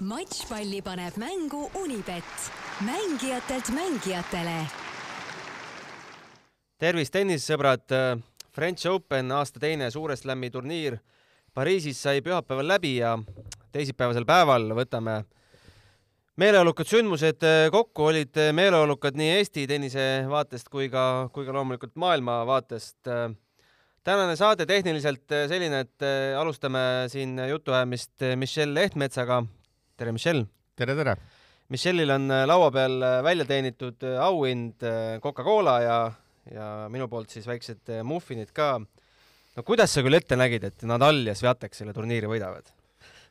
matšpalli paneb mängu Unibet, mängijatelt mängijatele. tervist, tennissõbrad. French Open aasta teine Suure Slami turniir Pariisis sai pühapäeval läbi ja teisipäevasel päeval võtame meeleolukad sündmused kokku, olid meeleolukad nii Eesti tennise vaatest kui ka, kui ka loomulikult maailma vaatest. tänane saade tehniliselt selline, et alustame siin jutuajamist Michelle Lehtmetsaga tere, Michelle! tere, tere! Michelle'il on äh, laua peal äh, välja teenitud äh, auhind Coca-Cola ja, ja minu poolt siis väiksed muffinid ka. no kuidas sa küll ette nägid, et Nadal ja Sviatek selle turniiri võidavad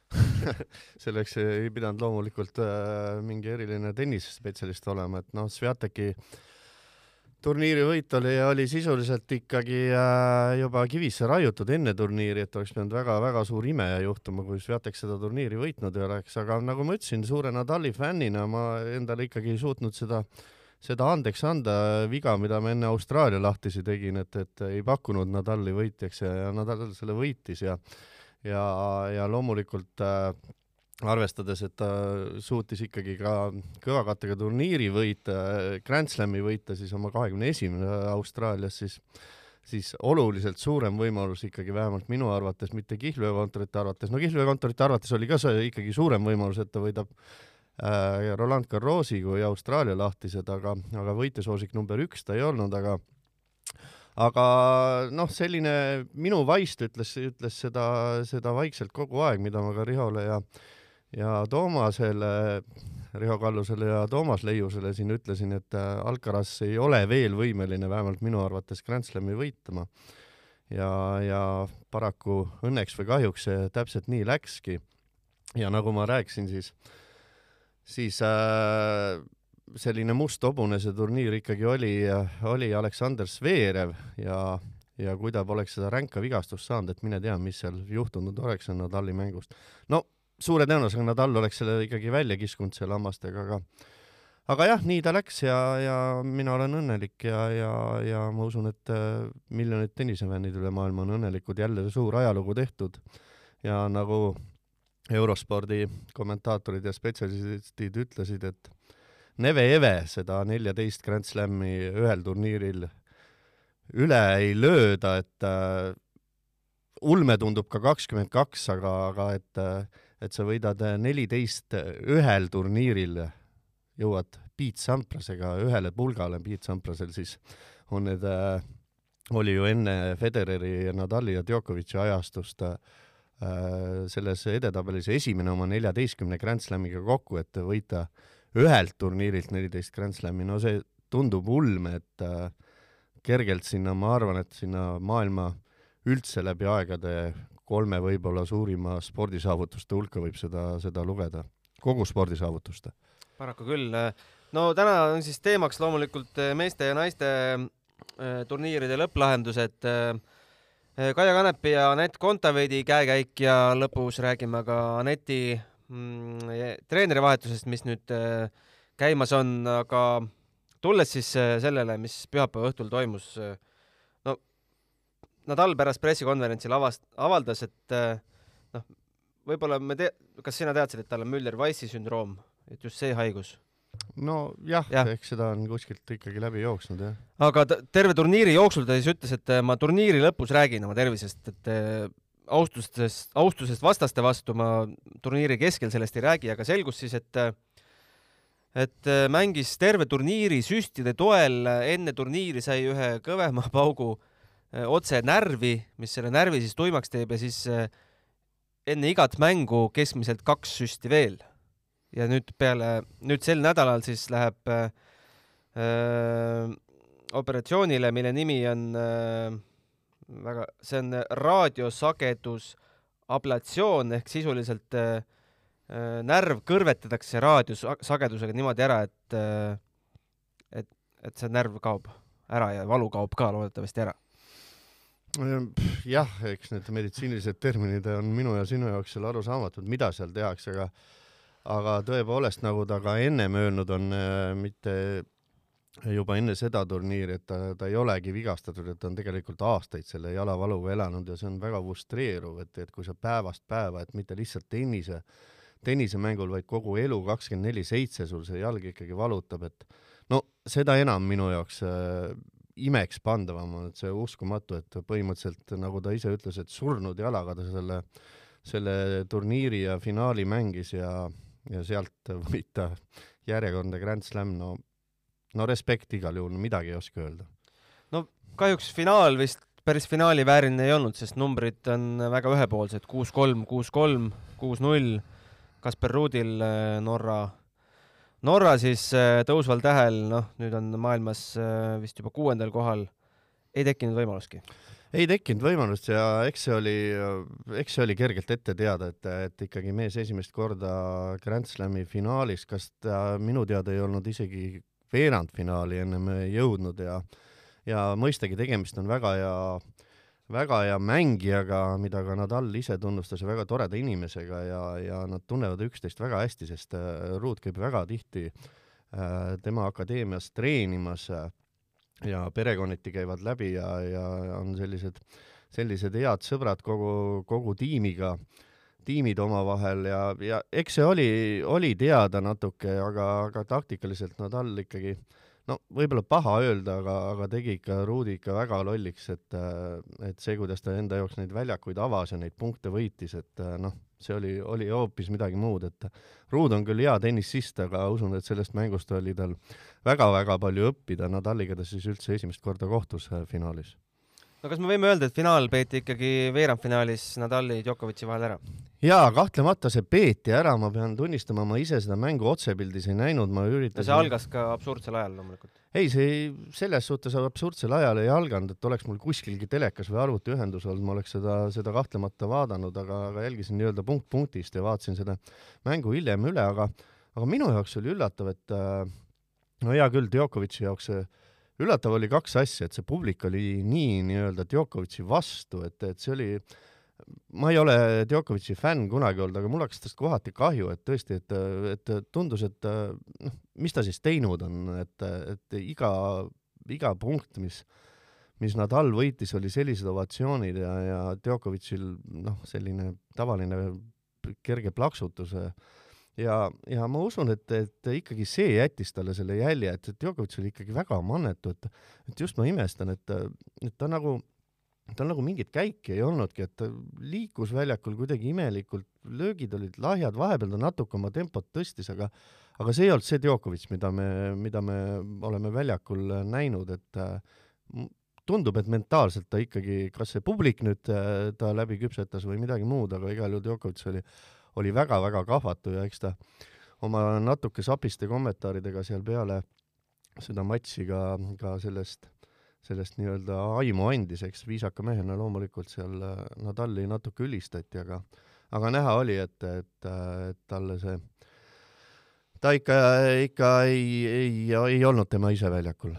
selleks ei pidanud loomulikult äh, mingi eriline tennisspetsialist olema, et noh, Sviateki äh, turniiri võit oli, oli sisuliselt ikkagi äh, juba kivisse raiutud enne turniiri, et oleks pidanud väga-väga suur ime juhtuma, kui Sviatek seda turniiri võitnud ei oleks, aga nagu ma ütlesin, suure Nadali fännina ma endale ikkagi ei suutnud seda, seda andeks anda, viga, mida ma enne Austraalia lahtisi tegin, et, et ei pakkunud Nadali võitjaks ja, ja Nadal selle võitis ja ja, ja loomulikult äh, arvestades, et ta suutis ikkagi ka kõva kattega turniiri võita, Grand Slami võita siis oma kahekümne esimene Austraalias, siis siis oluliselt suurem võimalus ikkagi vähemalt minu arvates, mitte kihlveokontorite arvates, no kihlveokontorite arvates oli ka see ikkagi suurem võimalus, et ta võidab äh, Roland Garrosi kui Austraalia lahtised, aga, aga võitesoosik number üks ta ei olnud, aga aga noh, selline minu vaist ütles, ütles seda, seda vaikselt kogu aeg, mida ma ka Rihole ja ja Toomasele, Riho Kallusele ja Toomas Leiusele siin ütlesin, et äh, Alcaraz ei ole veel võimeline vähemalt minu arvates Grand Slami võitma. ja, ja paraku õnneks või kahjuks see täpselt nii läkski. ja nagu ma rääkisin, siis, siis äh, selline must hobune see turniir ikkagi oli, oli Aleksander Zverev ja ja kui ta poleks seda ränka vigastust saanud, et mine tea, mis seal juhtunud oleks Nadali mängust. no suure tõenäosusega Nadal oleks selle ikkagi välja kiskunud selle hammastega, aga aga jah, nii ta läks ja, ja mina olen õnnelik ja, ja, ja ma usun, et äh, miljonid tennisefännid üle maailma on õnnelikud, jälle suur ajalugu tehtud ja nagu eurospordi kommentaatorid ja spetsialistid ütlesid, et neve eve seda neljateist Grand Slami ühel turniiril üle ei lööda, et äh, ulme tundub ka kakskümmend kaks, aga, aga et äh, et sa võidad äh, neliteist äh, ühel turniiril, jõuad Pete Samprasega ühele pulgale, Pete Samprasel siis on need äh,, oli ju enne Federeri, Nadali ja Djokovic'i ajastust selles edetabelis esimene oma neljateistkümne Grand Slamiga kokku, et võita ühelt turniirilt neliteist Grand Slami, no see tundub ulm, et kergelt sinna, ma arvan, et sinna maailma üldse läbi aegade kolme võib-olla suurima spordisaavutuste hulka võib seda, seda lugeda, kogu spordisaavutuste. paraku küll. no täna on siis teemaks loomulikult meeste ja naiste äh, turniiride lõpplahendused. Kaia Kanepi ja Anett Kontaveidi käekäik ja lõpus räägime ka Aneti mm, treenerivahetusest, mis nüüd käimas on, aga tulles siis sellele, mis pühapäeva õhtul toimus Nadal pärast pressikonverentsil avast-, avaldas, et äh, noh, võib-olla me te-, kas sina teadsid, et tal on Müller-Weissi sündroom, et just see haigus? no jah ja., eks seda on kuskilt ikkagi läbi jooksnud, jah. aga ta terve turniiri jooksul ta siis ütles, et äh, ma turniiri lõpus räägin oma tervisest, et äh, austusest, austusest vastaste vastu ma turniiri keskel sellest ei räägi, aga selgus siis, et et mängis terve turniiri süstide toel, enne turniiri sai ühe kõvema paugu otse närvi, mis selle närvi siis tuimaks teeb ja siis äh, enne igat mängu keskmiselt kaks süsti veel. ja nüüd peale, nüüd sel nädalal siis läheb äh, äh, operatsioonile, mille nimi on äh, väga, see on raadiosagedus ablatsioon ehk sisuliselt äh, närv kõrvetatakse raadiosagedusega niimoodi ära, et äh, et, et see närv kaob ära ja valu kaob ka loodetavasti ära jah, eks need meditsiinilised terminid on minu ja sinu jaoks seal arusaamatud, mida seal tehakse, aga aga tõepoolest, nagu ta ka ennem öelnud on, äh, mitte juba enne seda turniiri, et ta, ta ei olegi vigastatud, et ta on tegelikult aastaid selle jalavaluga elanud ja see on väga frustreeruv, et, et kui sa päevast päeva, et mitte lihtsalt tennise tennisemängul, vaid kogu elu kakskümmend neli seitse sul see jalg ikkagi valutab, et no seda enam minu jaoks äh, imeks pandavam on, et see uskumatu, et põhimõtteliselt nagu ta ise ütles, et surnud jalaga ta selle, selle turniiri ja finaali mängis ja, ja sealt võita järjekordne Grand Slam, no, no respekt igal juhul, midagi ei oska öelda. no kahjuks finaal vist päris finaali vääriline ei olnud, sest numbrid on väga ühepoolsed, kuus-kolm, kuus-kolm, kuus-null. Kasper Ruudil Norra Norra siis äh, tõusval tähel, noh, nüüd on maailmas äh, vist juba kuuendal kohal, ei tekkinud võimalustki? ei tekkinud võimalust ja eks see oli, eks see oli kergelt ette teada, et, et ikkagi mees esimest korda Grand Slami finaalis, kas ta minu teada ei olnud isegi veerandfinaali ennem jõudnud ja ja mõistagi tegemist on väga hea väga hea mängijaga, mida ka Nadal ise tunnustas ja väga toreda inimesega ja, ja nad tunnevad üksteist väga hästi, sest äh, Ruud käib väga tihti äh, tema akadeemias treenimas äh, ja perekonniti käivad läbi ja, ja on sellised, sellised head sõbrad kogu, kogu tiimiga, tiimid omavahel ja, ja eks see oli, oli teada natuke, aga, aga taktikaliselt Nadal ikkagi äh, no võib-olla paha öelda, aga, aga tegi ikka Ruudi ikka väga lolliks, et, et see, kuidas ta enda jaoks neid väljakuid avas ja neid punkte võitis, et noh, see oli, oli hoopis midagi muud, et Ruud on küll hea tennisist, aga usun, et sellest mängust oli tal väga-väga palju õppida. Nadaliga ta siis üldse esimest korda kohtus äh, finaalis no kas me võime öelda, et finaal peeti ikkagi veerandfinaalis Nadali Djokovic'i vahel ära? jaa, kahtlemata see peeti ära, ma pean tunnistama, ma ise seda mängu otsepildis ei näinud, ma üritasin no see algas ka absurdsel ajal loomulikult. ei, see ei, selles suhtes absurdsel ajal ei alganud, et oleks mul kuskilgi telekas või arvutiühendus olnud, ma oleks seda, seda kahtlemata vaadanud, aga, aga jälgisin nii-öelda punkt punktist ja vaatasin seda mängu hiljem üle, aga aga minu jaoks oli üllatav, et äh, no hea küll, Djokovic'i jaoks see üllatav oli kaks asja, et see publik oli nii nii-öelda Djokovic'i vastu, et, et see oli, ma ei ole Djokovic'i fänn kunagi olnud, aga mul hakkas tast kohati kahju, et tõesti, et, et tundus, et noh, mis ta siis teinud on, et, et iga, iga punkt, mis, mis Nadal võitis, oli sellised ovatsioonid ja, ja Djokovic'il noh, selline tavaline kerge plaksutus ja, ja ma usun, et, et ikkagi see jättis talle selle jälje, et Djokovic oli ikkagi väga mannetu, et, et just ma imestan, et, et ta nagu, tal nagu mingit käiki ei olnudki, et ta liikus väljakul kuidagi imelikult, löögid olid lahjad, vahepeal ta natuke oma tempot tõstis, aga aga see ei olnud see Djokovic, mida me, mida me oleme väljakul näinud, et tundub, et mentaalselt ta ikkagi, kas see publik nüüd ta läbi küpsetas või midagi muud, aga igal juhul Djokovic oli oli väga-väga kahvatu ja eks ta oma natuke sapiste kommentaaridega seal peale seda matši ka, ka sellest, sellest nii-öelda aimu andis, eks viisaka mehena loomulikult seal äh, Nadali natuke ülistati, aga, aga näha oli, et, et, et talle see, ta ikka, ikka ei, ei, ei olnud tema ise väljakul.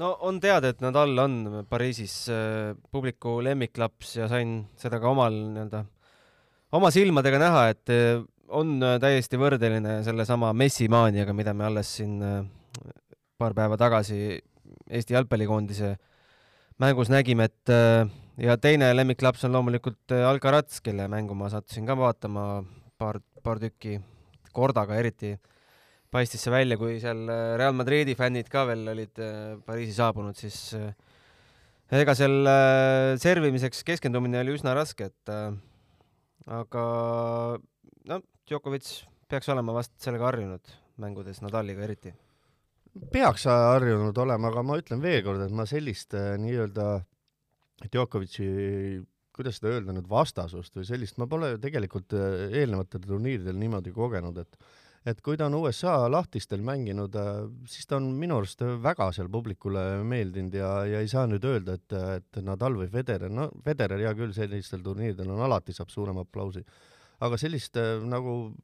No on teada, et Nadal on Pariisis äh, publiku lemmiklaps ja sain seda ka omal nii-öelda oma silmadega näha, et eh, on eh, täiesti võrdeline sellesama Messi maaniaga, mida me alles siin eh, paar päeva tagasi Eesti jalgpallikoondise mängus nägime, et ja teine lemmiklaps on loomulikult Alcaraz, kelle mängu ma sattusin ka vaatama paar, paar tükki, Kordaga eriti paistis see välja, kui seal Real Madridi fännid ka veel olid Pariisi saabunud, siis ega seal servimiseks keskendumine oli üsna raske, et aga no Djokovic peaks olema vast sellega harjunud mängudes Nadaliga eriti. peaks harjunud olema, aga ma ütlen veel kord, et ma sellist äh, nii-öelda Djokovic'i kuidas seda öelda nüüd, vastasust või sellist, ma pole tegelikult äh, eelnevatel turniiridel niimoodi kogenud, et et kui ta on USA lahtistel mänginud, äh, siis ta on minu arust väga seal publikule meeldinud ja, ja ei saa nüüd öelda, et, et Nadal või Federer, no Federer hea küll, sellistel turniiridel on alati saab suurema aplausi, aga sellist äh, nagu,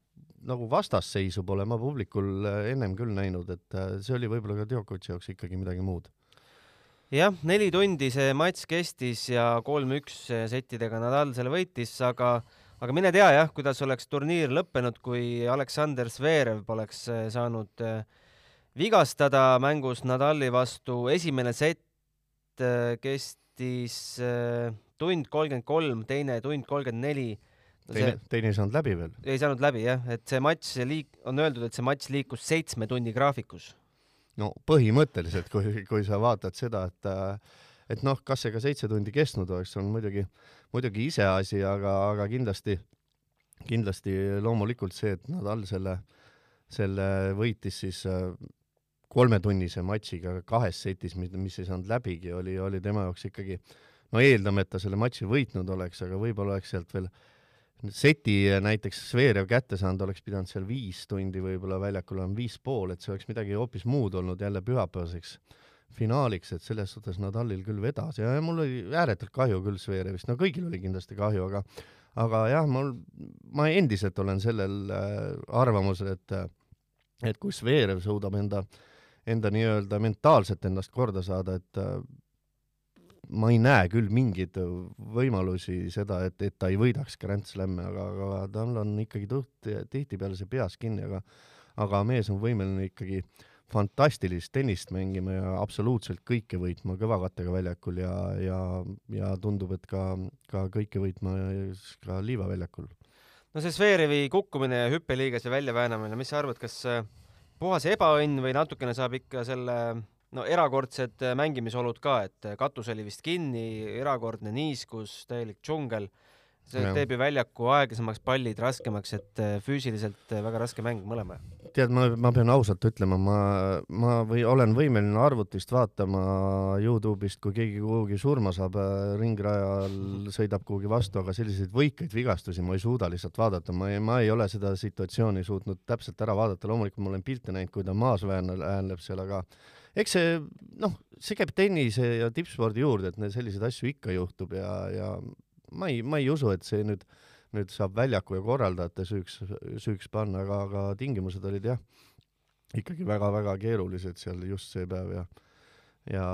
nagu vastasseisu pole ma publikul äh, ennem küll näinud, et see oli võib-olla ka Djokovic'i jaoks ikkagi midagi muud. Jah, neli tundi see matš kestis ja kolm-üks settidega Nadal selle võitis, aga aga mine tea jah, kuidas oleks turniir lõppenud, kui Aleksander Zverev poleks äh, saanud äh, vigastada mängus Nadali vastu. esimene sett äh, kestis tund kolmkümmend kolm, teine tund kolmkümmend neli. teine, teine ei saanud läbi veel. ei saanud läbi jah, et see matš liik-, on öeldud, et see matš liikus seitsme tunni graafikus. no põhimõtteliselt, kui, kui sa vaatad seda, et et noh, kas see ka seitse tundi kestnud oleks, on muidugi, muidugi iseasi, aga, aga kindlasti, kindlasti loomulikult see, et Nadal selle, selle võitis siis kolmetunnise matšiga kahes setis, mis ei saanud läbigi, oli, oli tema jaoks ikkagi no eeldame, et ta selle matši võitnud oleks, aga võib-olla oleks sealt veel seti näiteks Zverev kätte saanud, oleks pidanud seal viis tundi võib-olla väljakul olema, viis pool, et see oleks midagi hoopis muud olnud jälle pühapäevaseks finaaliks, et selles suhtes Nadalil küll vedas. Ja mul oli ääretult kahju küll Zverevist, no kõigil oli kindlasti kahju, aga aga jah, mul, ma endiselt olen sellel äh, arvamusel, et et kui Zverev suudab enda äh, enda nii-öelda mentaalselt ennast korda saada, et äh, ma ei näe küll mingeid võimalusi seda, et, et ta ei võidaks Grand Slami, aga, aga tal on ikkagi tihtipeale see peas kinni, aga aga mees on võimeline ikkagi fantastilist tennist mängima ja absoluutselt kõike võitma kõvakattega väljakul ja, ja, ja tundub, et ka, ka kõike võitma ka liivaväljakul. no see Zverevi kukkumine ja hüppeliigese väljaväänamine, mis sa arvad, kas äh, puhas ebaõnn või natukene saab ikka selle no erakordsed mängimisolud ka, et katus oli vist kinni, erakordne niiskus, täielik džungel. See ja. teeb ju väljaku aeglasemaks, pallid raskemaks, et füüsiliselt väga raske mäng mõlema. tead, ma, ma pean ausalt ütlema, ma, ma või olen võimeline arvutist vaatama Youtube'ist, kui keegi kuhugi surma saab, ringrajal sõidab kuhugi vastu, aga selliseid võikaid vigastusi ma ei suuda lihtsalt vaadata, ma ei, ma ei ole seda situatsiooni suutnud täpselt ära vaadata, loomulikult ma olen pilte näinud, kui ta maas väänleb seal, aga eks see noh, see käib tennise ja tippspordi juurde, et selliseid asju ikka juhtub ja, ja ma ei, ma ei usu, et see nüüd, nüüd saab väljaku ja korraldajate süüks, süüks panna, aga, aga tingimused olid jah, ikkagi väga-väga keerulised seal just see päev ja, ja,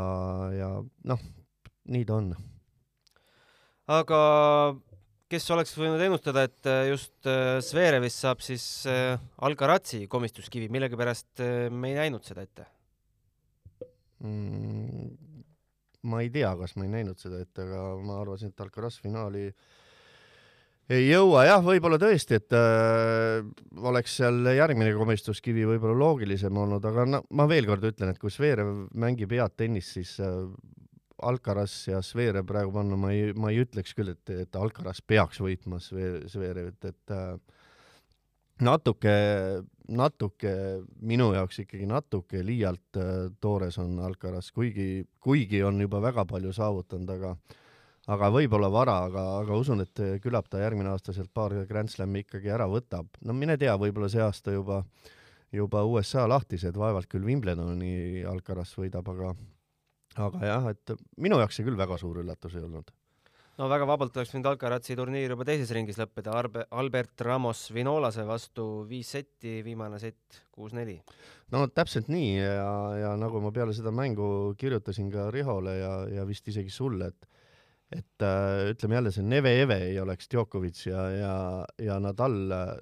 ja noh, nii ta on. aga kes oleks võinud ennustada, et just Zverevist saab siis Alcarazzi komistuskivi, millegipärast me ei näinud seda ette mm,? Ma ei tea, kas ma ei näinud seda ette, aga ma arvasin, et Alcaraz finaali ei jõua. Jah, võib-olla tõesti, et äh, oleks seal järgmine komistuskivi võib-olla loogilisem olnud, aga no ma veel kord ütlen, et kui Zverev mängib head tennist, siis äh, Alcaraz ja Zverev praegu panna, ma ei, ma ei ütleks küll, et, et Alcaraz peaks võitma Zverevit, et äh, natuke, natuke minu jaoks ikkagi natuke liialt äh, toores on Alcaraz, kuigi, kuigi on juba väga palju saavutanud, aga aga võib-olla vara, aga, aga usun, et küllap ta järgmine aasta sealt paar Grand Slami ikkagi ära võtab. no mine tea, võib-olla see aasta juba, juba USA lahtised, vaevalt küll Wimbledoni Alcaraz võidab, aga aga jah, et minu jaoks see küll väga suur üllatus ei olnud no väga vabalt oleks võinud Alcarazzi turniir juba teises ringis lõppeda, Arbe-, Albert Ramos Vinolase vastu viis setti, viimane sett kuus-neli. no täpselt nii ja, ja nagu ma peale seda mängu kirjutasin ka Rihole ja, ja vist isegi sulle, et et äh, ütleme jälle, see Neve-Eve ei oleks Djokovic ja, ja, ja Nadal äh,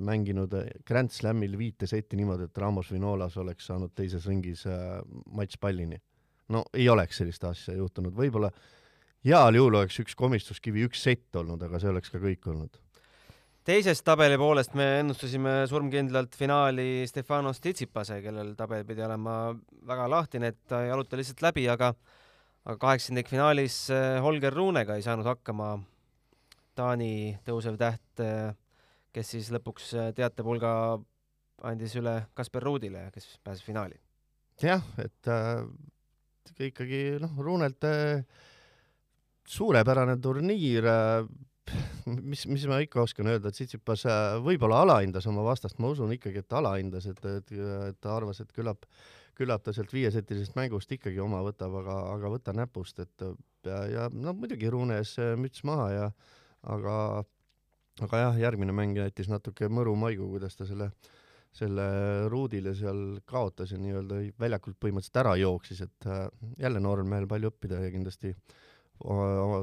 mänginud Grand Slamil viite setti niimoodi, et Ramos Vinolas oleks saanud teises ringis äh, matšpallini. no ei oleks sellist asja juhtunud, võib-olla äh, heal juhul oleks üks komistuskivi, üks sett olnud, aga see oleks ka kõik olnud. teisest tabeli poolest me ennustasime surmkindlalt finaali Stefanos Tsitsipase, kellel tabel pidi olema väga lahtine, et ta ei jaluta lihtsalt läbi, aga aga kaheksandikfinaalis eh, Holger Runega ei saanud hakkama Taani tõusev täht, eh, kes siis lõpuks eh, teatepulga andis üle Kasper Ruudile, kes pääses finaali. jah, et äh, ikkagi noh, Runelt äh, suurepärane turniir, äh, mis, mis ma ikka oskan öelda, et Tsitsipas äh, võib-olla alahindas oma vastast, ma usun ikkagi, et alahindas, et, et, et ta arvas, et küllap, küllap ta sealt viiesetilisest mängust ikkagi oma võtab, aga, aga võta näpust, et ja, ja no muidugi Runes müts maha ja aga, aga jah, järgmine mäng jättis natuke mõru maigu, kuidas ta selle selle ruudile seal kaotas ja nii-öelda väljakult põhimõtteliselt ära jooksis, et äh, jälle noorel mehel palju õppida ja kindlasti äh,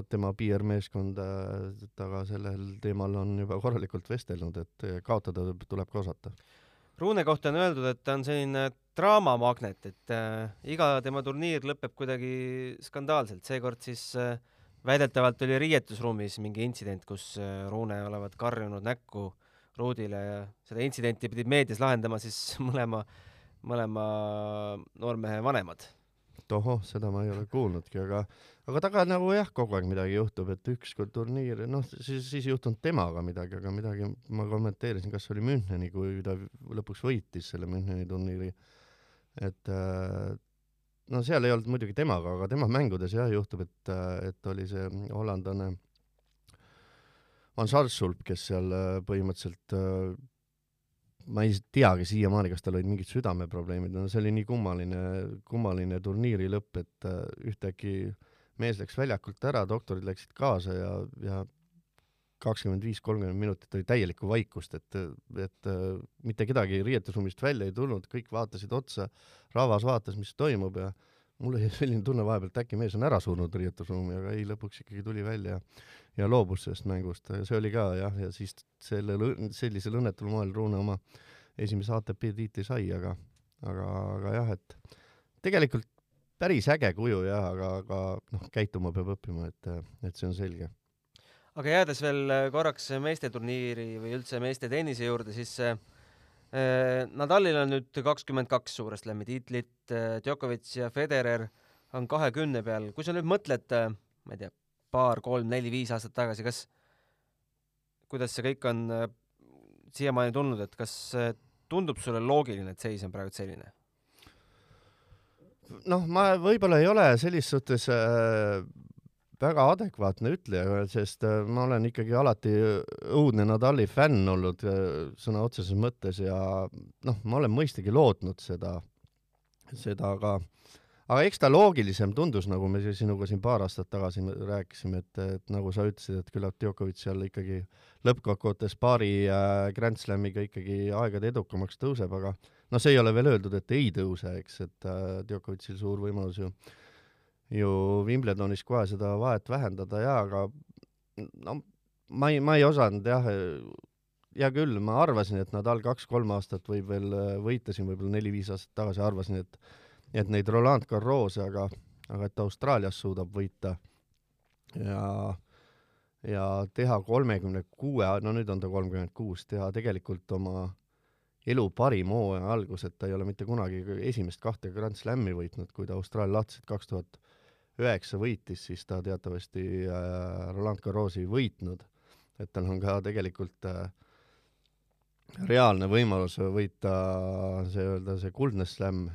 tema PR-meeskond temaga sellel teemal on juba korralikult vestelnud, et kaotada tuleb ka osata. Rune kohta on öeldud, et ta on selline draamamagnet, et äh, iga tema turniir lõpeb kuidagi skandaalselt, seekord siis äh, väidetavalt oli riietusruumis mingi intsident, kus Rune olevat karjunud näkku Ruudile ja seda intsidenti pidid meedias lahendama siis mõlema, mõlema noormehe vanemad. tohoh, seda ma ei ole kuulnudki, aga, aga taga nagu jah, kogu aeg midagi juhtub, et ükskord turniir, noh, siis, siis ei juhtunud temaga midagi, aga midagi ma kommenteerisin, kas oli Müncheni, kui ta lõpuks võitis selle Müncheni turniiri. et äh, no seal ei olnud muidugi temaga, aga tema mängudes jah juhtub, et, et oli see hollandlane Van Sarsulp, kes seal äh, põhimõtteliselt ma ei teagi siiamaani, kas tal olid mingid südameprobleemid, no see oli nii kummaline, kummaline turniiri lõpp, et äh, ühtäkki mees läks väljakult ära, doktorid läksid kaasa ja, ja kakskümmend viis, kolmkümmend minutit oli täielikku vaikust, et, et mitte kedagi riietusruumist välja ei tulnud, kõik vaatasid otsa, rahvas vaatas, mis toimub ja mul oli selline tunne vahepeal, et äkki mees on ära surnud riietusruumi, aga ei, lõpuks ikkagi tuli välja ja loobus sellest mängust. see oli ka jah, ja siis sellel, sellisel õnnetul moel Rune oma esimese ATP tiitli sai, aga, aga, aga jah, et tegelikult päris äge kuju jah, aga, aga noh, käituma peab õppima, et, et see on selge aga jäädes veel äh, korraks meesteturniiri või üldse meeste tennise juurde, siis äh, äh, Nadalil on nüüd kakskümmend kaks suure slam'i tiitlit, Djokovic ja Federer on kahekümne peal. kui sa nüüd mõtled, ma ei tea, paar, kolm, neli, viis aastat tagasi, kas, kuidas see kõik on siiamaani tulnud, et kas tundub sulle loogiline, et seis on praegu selline? Noh, ma võib-olla ei ole selles suhtes äh, väga adekvaatne ütleja, sest äh, ma olen ikkagi alati õudne Nadali fänn olnud äh, sõna otseses mõttes ja noh, ma olen mõistagi lootnud seda, seda, aga aga eks ta loogilisem tundus, nagu me sinuga siin paar aastat tagasi rääkisime, et, et nagu sa ütlesid, et küllap Djokovic seal ikkagi lõppkokkuvõttes paari äh, Grand Slamiga ikkagi aegade edukamaks tõuseb, aga noh, see ei ole veel öeldud, et ei tõuse, eks, et äh, Djokovicil suur võimalus ju äh, ju Wimbledonis kohe seda vahet vähendada ja, aga no ma ei, ma ei osanud jah, hea küll, ma arvasin, et Nadal kaks-kolm aastat võib veel võita siin võib-olla neli-viis aastat tagasi, arvasin, et et neid Roland Garros'e, aga, aga et Austraalias suudab võita ja ja teha kolmekümne kuue, no nüüd on ta kolmkümmend kuus, teha tegelikult oma elu parim hooaja algus, et ta ei ole mitte kunagi esimest kahte Grand Slami võitnud, kui ta Austraalia lahtisid kaks tuhat üheksa võitis, siis ta teatavasti äh, Roland Garrosi ei võitnud. et tal on ka tegelikult äh, reaalne võimalus võita see öelda see kuldne slam,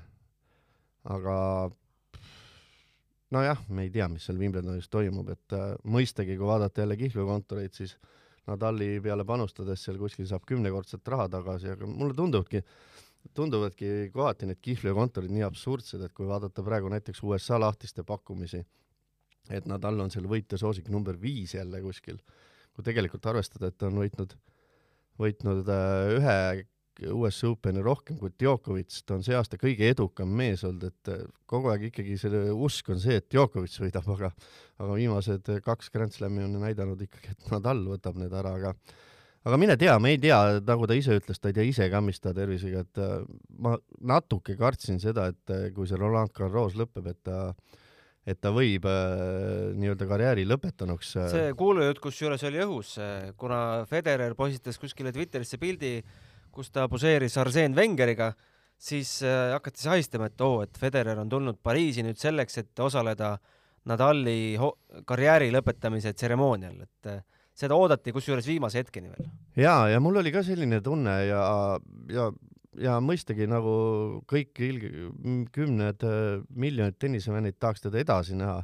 aga nojah, me ei tea, mis seal Wimbledonis toimub, et äh, mõistagi, kui vaadata jälle kihlveokontoreid, siis Nadali peale panustades seal kuskil saab kümnekordset raha tagasi, aga mulle tundubki, tunduvadki kohati need kihlveokontorid nii absurdsed, et kui vaadata praegu näiteks USA lahtiste pakkumisi, et Nadal on seal võitjasoosik number viis jälle kuskil, kui tegelikult arvestada, et ta on võitnud, võitnud äh, ühe US Openi rohkem kui Djokovic, ta on see aasta kõige edukam mees olnud, et äh, kogu aeg ikkagi selle usk on see, et Djokovic võidab, aga aga viimased kaks Grand Slami on näidanud ikkagi, et Nadal võtab need ära, aga aga mine tea, me ei tea, nagu ta ise ütles, ta ei tea ise ka, mis ta tervisega, et äh, ma natuke kartsin seda, et äh, kui see Roland Garros lõpeb, et ta et ta võib äh, nii-öelda karjääri lõpetanuks äh... see kuulujutt kusjuures oli õhus, kuna Federer postitas kuskile Twitterisse pildi, kus ta poseeris Arseen Wengeriga, siis äh, hakati sahistama, et oo, et Federer on tulnud Pariisi nüüd selleks, et osaleda Nadali karjääri lõpetamise tseremoonial, et äh, seda oodati kusjuures viimase hetkeni veel. ja, ja mul oli ka selline tunne ja, ja, ja mõistagi nagu kõik kümned äh, miljonid tennisefännid tahaks teda edasi näha,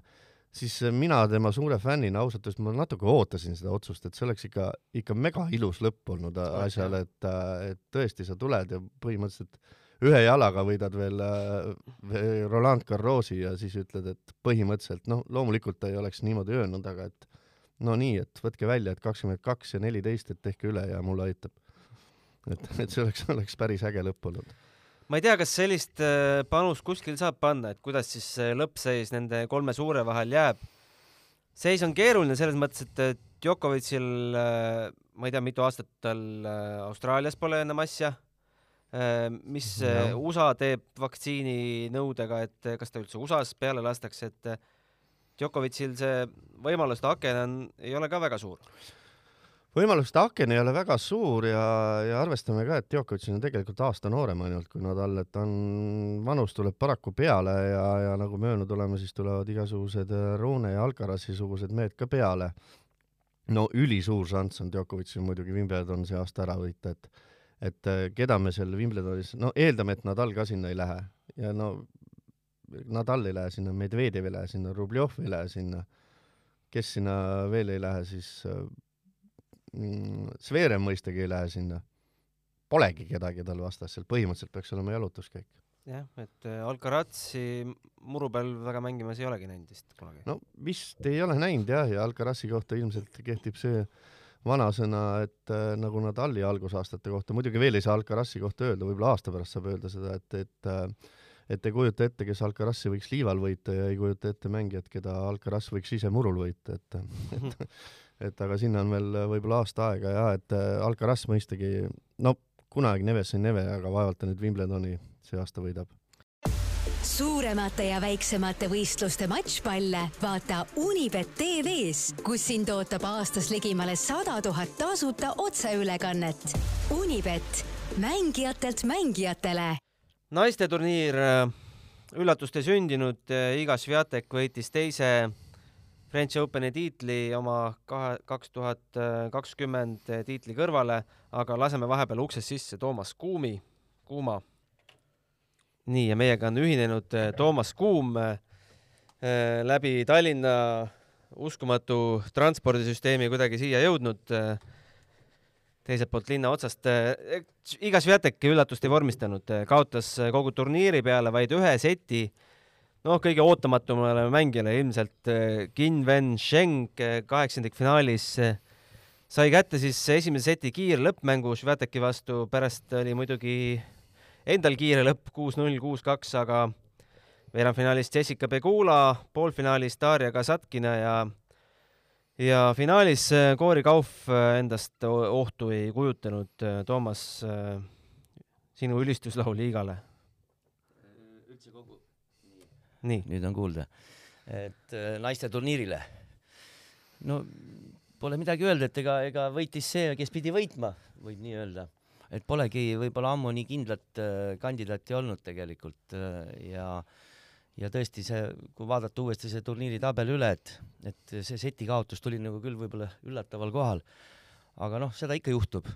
siis mina tema suure fännina ausalt öeldes ma natuke ootasin seda otsust, et see oleks ikka, ikka mega ilus lõpp olnud asjale, et, et tõesti sa tuled ja põhimõtteliselt ühe jalaga võidad veel äh, Roland Garrosi ja siis ütled, et põhimõtteliselt noh, loomulikult ta ei oleks niimoodi öelnud, aga et no nii, et võtke välja, et kakskümmend kaks ja neliteist, et tehke üle ja mulle aitab. et, et see oleks, oleks päris äge lõpp olnud. Ma ei tea, kas sellist äh, panust kuskil saab panna, et kuidas siis lõppseis nende kolme suure vahel jääb. seis on keeruline selles mõttes, et Djokovicil, äh, ma ei tea, mitu aastat tal äh, Austraalias pole enam asja mis no. USA teeb vaktsiininõudega, et kas ta üldse USA-s peale lastakse, et Djokovicil see võimaluste aken on, ei ole ka väga suur. Võimaluste aken ei ole väga suur ja, ja arvestame ka, et Djokovic on tegelikult aasta noorem ainult kui Nadal, et ta on, vanus tuleb paraku peale ja, ja nagu me öelnud oleme, siis tulevad igasugused Rune ja Alcarazi sugused mehed ka peale. no ülisuur šanss on Djokovicil muidugi Wimbledon see aasta ära võita, et et keda me seal Wimbledonis, no eeldame, et Nadal ka sinna ei lähe ja no Nadal ei lähe sinna, Medvedjev ei lähe sinna, Rubljov ei lähe sinna, kes sinna veel ei lähe, siis mm, Zverev mõistagi ei lähe sinna. Polegi kedagi tal vastas, seal põhimõtteliselt peaks olema jalutuskäik. jah, et äh, Alcarazzi muru peal väga mängimas ei olegi näinud vist kunagi. no vist ei ole näinud jah, ja Alcarazzi kohta ilmselt kehtib see vanasõna, et äh, nagu Nadali algusaastate kohta, muidugi veel ei saa Alcarazzi kohta öelda, võib-olla aasta pärast saab öelda seda, et, et äh, et ei kujuta ette, kes Alcarazzi võiks liival võita ja ei kujuta ette mängijat, keda Alcaraz võiks ise murul võita, et et, et aga sinna on veel võib-olla aasta aega ja et äh, Alcaraz mõistagi, no kunagi Neves on Neve, aga vaevalt ta nüüd Wimbledoni see aasta võidab suuremate ja väiksemate võistluste matšpalle vaata Unibet tv-s, kus sind ootab aastas ligimale sada tuhat tasuta otseülekannet. Unibet, mängijatelt mängijatele naisteturniir äh, üllatust ei sündinud, äh, Iga Swiatek võitis teise French Openi tiitli oma kahe, kaks tuhat kakskümmend tiitli kõrvale, aga laseme vahepeal uksest sisse Toomas Kuumi, Kuuma. nii, ja meiega on ühinenud äh, Toomas Kuum läbi Tallinna uskumatu transpordisüsteemi kuidagi siia jõudnud teiselt poolt linna otsast. Eh, iga Sviatek üllatust ei vormistanud, eh, kaotas eh, kogu turniiri peale vaid ühe seti. Noh, kõige ootamatumale mängijale ilmselt Qin Wen Sheng kaheksandikfinaalis sai kätte siis esimese seti kiirlõppmängu Sviateki vastu, pärast oli muidugi endal kiire lõpp kuus-null, kuus-kaks, aga veerandfinaalis Jessica Pegula, poolfinaalis Darja Kasatkina ja ja finaalis Cory äh, Kauf äh, endast ohtu ei kujutanud. Äh, Toomas, sinu ülistuslaul liigale? Nüüd on kuulda. et naiste turniirile. no pole midagi öelda, et ega, ega võitis see, kes pidi võitma, võib nii öelda. et polegi võib-olla ammu nii kindlat kandidaati olnud tegelikult ja äh, ja tõesti see, kui vaadata uuesti see turniiri tabel üle, et, et see seti kaotus tuli nagu küll võib-olla üllataval kohal. aga noh, seda ikka juhtub.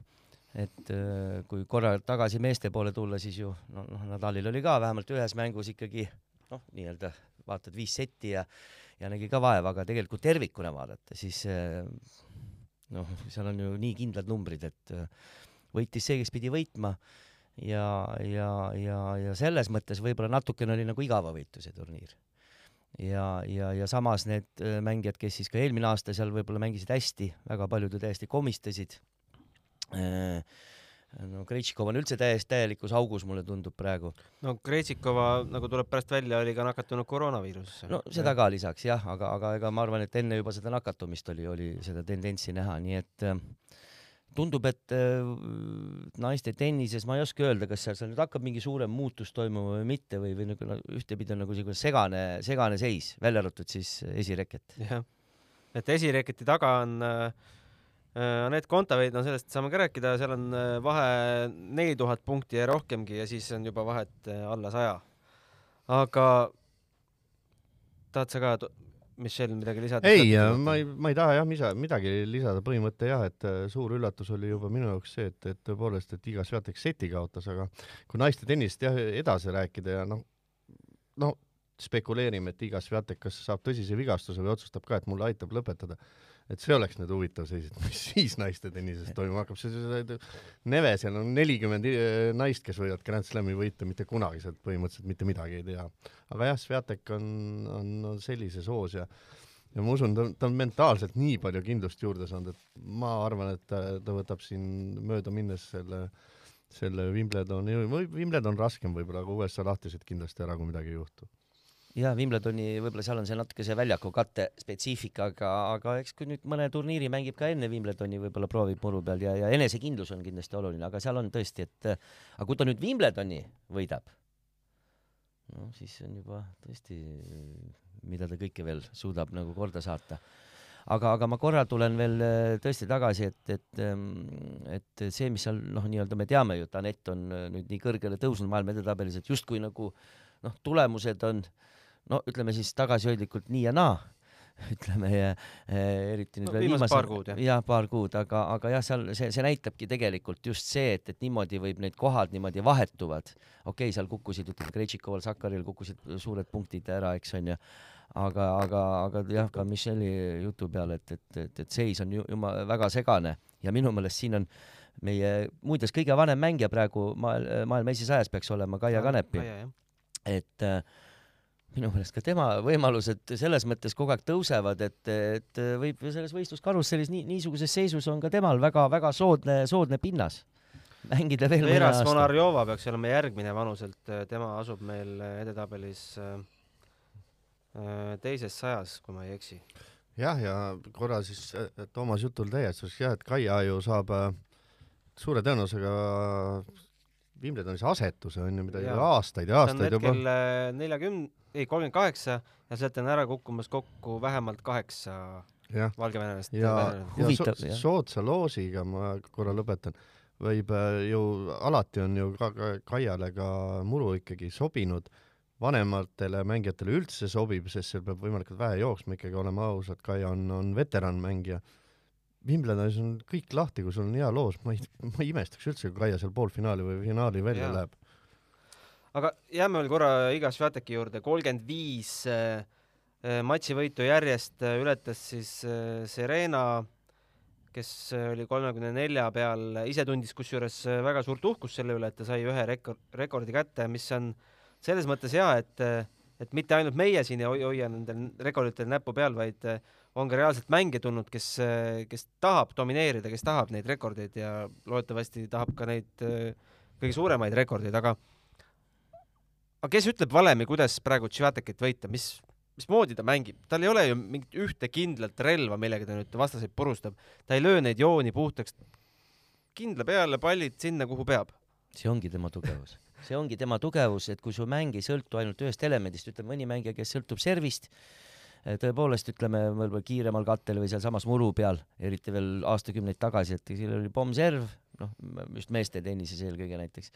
et äh, kui korra tagasi meeste poole tulla, siis ju noh, Nadalil oli ka vähemalt ühes mängus ikkagi noh, nii-öelda vaatad viis setti ja ja nägi ka vaeva, aga tegelikult tervikuna vaadata, siis äh, noh, seal on ju nii kindlad numbrid, et äh, võitis see, kes pidi võitma ja, ja, ja, ja selles mõttes võib-olla natukene oli nagu igavavõitu see turniir. ja, ja, ja samas need äh, mängijad, kes siis ka eelmine aasta seal võib-olla mängisid hästi, väga paljud ju täiesti komistasid. Äh, no Krejtšikov on üldse täiesti täielikus augus, mulle tundub praegu. no Krejtšikova, nagu tuleb pärast välja, oli ka nakatunud koroonaviirusesse. no seda ka lisaks jah, aga, aga ega ma arvan, et enne juba seda nakatumist oli, oli seda tendentsi näha, nii et äh, tundub, et äh, naiste tennises ma ei oska öelda, kas seal, seal nüüd hakkab mingi suurem muutus toimuma või mitte või, või nagu ühtepidi on nagu niisugune segane, segane seis, välja arvatud siis esireket. jah, et esireketi taga on äh, Anett Kontaveit, no sellest saame ka rääkida, seal on äh, vahe neli tuhat punkti ja rohkemgi ja siis on juba vahet äh, alla saja. aga tahad sa ka Michel, midagi lisada? ei, ma ei, ma ei taha jah misa, midagi lisada, põhimõte jah, et äh, suur üllatus oli juba minu jaoks see, et, et tõepoolest, et iga Sviatek seti kaotas, aga kui naiste tennist jah edasi rääkida ja noh, no spekuleerime, et iga Sviatek kas saab tõsise vigastuse või otsustab ka, et mulle aitab lõpetada et see oleks nüüd huvitav seis, et mis siis naiste tennises toimuma hakkab, see Neve, seal on nelikümmend eh, naist, kes võivad Grand Slami võita, mitte kunagi sealt põhimõtteliselt mitte midagi ei tea. aga jah, Sviatek on, on, on sellises hoos ja ja ma usun, ta, ta on mentaalselt nii palju kindlust juurde saanud, et ma arvan, et ta, ta võtab siin mööda minnes selle selle Wimbledoni, Wimbledon raskem võib-olla, aga USA lahtised kindlasti ära, kui midagi ei juhtu jaa, Wimbledoni võib-olla seal on see natuke see väljaku katte spetsiifika, aga, aga eks kui nüüd mõne turniiri mängib ka enne Wimbledoni, võib-olla proovib muru peal ja, ja enesekindlus on kindlasti oluline, aga seal on tõesti, et aga kui ta nüüd Wimbledoni võidab, no siis on juba tõesti mida ta kõike veel suudab nagu korda saata. aga, aga ma korra tulen veel äh, tõesti tagasi, et, et, ähm, et see, mis seal noh, nii-öelda me teame ju, et Anett on äh, nüüd nii kõrgele tõusnud maailma edetabelis, et justkui nagu noh, tulemused on no ütleme siis tagasihoidlikult nii ja naa ütleme eriti nüüd no, viimased paar kuud jah ja, paar kuud, aga, aga jah, seal see, see näitabki tegelikult just see, et, et niimoodi võib need kohad niimoodi vahetuvad. okei okay,, seal kukkusid, ütleme, Krejtšikoval, Sakaril kukkusid suured punktid ära, eks onju, aga, aga, aga jah, ka Michelle'i jutu peale, et, et, et, et seis on ju jumala väga segane ja minu meelest siin on meie muuseas kõige vanem mängija praegu maailma esisajas peaks olema Kaia Kanepi. et äh, minu meelest ka tema võimalused selles mõttes kogu aeg tõusevad, et, et võib selles võistluskarussellis nii, niisuguses seisus on ka temal väga-väga soodne, soodne pinnas mängida veel mõne aasta. Vonarjova peaks olema järgmine vanuselt, tema asub meil edetabelis äh, teises sajas, kui ma ei eksi. jah, ja korra siis Toomas jutul täiestuseks jah, et Kaia ju saab äh, suure tõenäosusega Wimbledonis asetuse on ju, mida ja. aastaid ja aastaid juba. Äh, neljakümne, ei kolmkümmend kaheksa ja sealt on ära kukkumas kokku vähemalt kaheksa valgevenelast. ja, ja, ja so, soodsa loosiga ma korra lõpetan, võib äh, ju alati on ju ka, ka Kaiale ka muru ikkagi sobinud vanematele mängijatele üldse sobib, sest seal peab võimalikult vähe jooksma ikkagi, oleme ausad, Kaia on, on veteranmängija Wimbledonis on kõik lahti, kui sul on hea loos, ma ei, ma ei imestaks üldse, kui Kaia seal poolfinaali või finaali välja ja. läheb. aga jääme veel korra Iga Sviateki juurde, kolmkümmend viis äh, äh, matšivõitu järjest äh, ületas siis Serena, kes oli kolmekümne nelja peal, ise tundis kusjuures väga suurt uhkust selle üle, et ta sai ühe rekord, rekordi kätte, mis on selles mõttes hea, et et mitte ainult meie siin ei hoia nendel rekorditel näppu peal, vaid on ka reaalselt mänge tulnud, kes, kes tahab domineerida, kes tahab neid rekordeid ja loodetavasti tahab ka neid kõige suuremaid rekordeid, aga aga kes ütleb valemi, kuidas praegu Tšivatekit võita, mis, mismoodi ta mängib, tal ei ole ju mingit ühte kindlat relva, millega ta nüüd vastaseid purustab, ta ei löö neid jooni puhtaks, kindla peale pallid sinna, kuhu peab. see ongi tema tugevus, see ongi tema tugevus, et kui su mäng ei sõltu ainult ühest elemendist, ütleme mõni mängija, kes sõltub servist, tõepoolest ütleme võib-olla kiiremal kattel või sealsamas muru peal, eriti veel aastakümneid tagasi, et seal oli pommserv, noh, just meeste tennises eelkõige näiteks,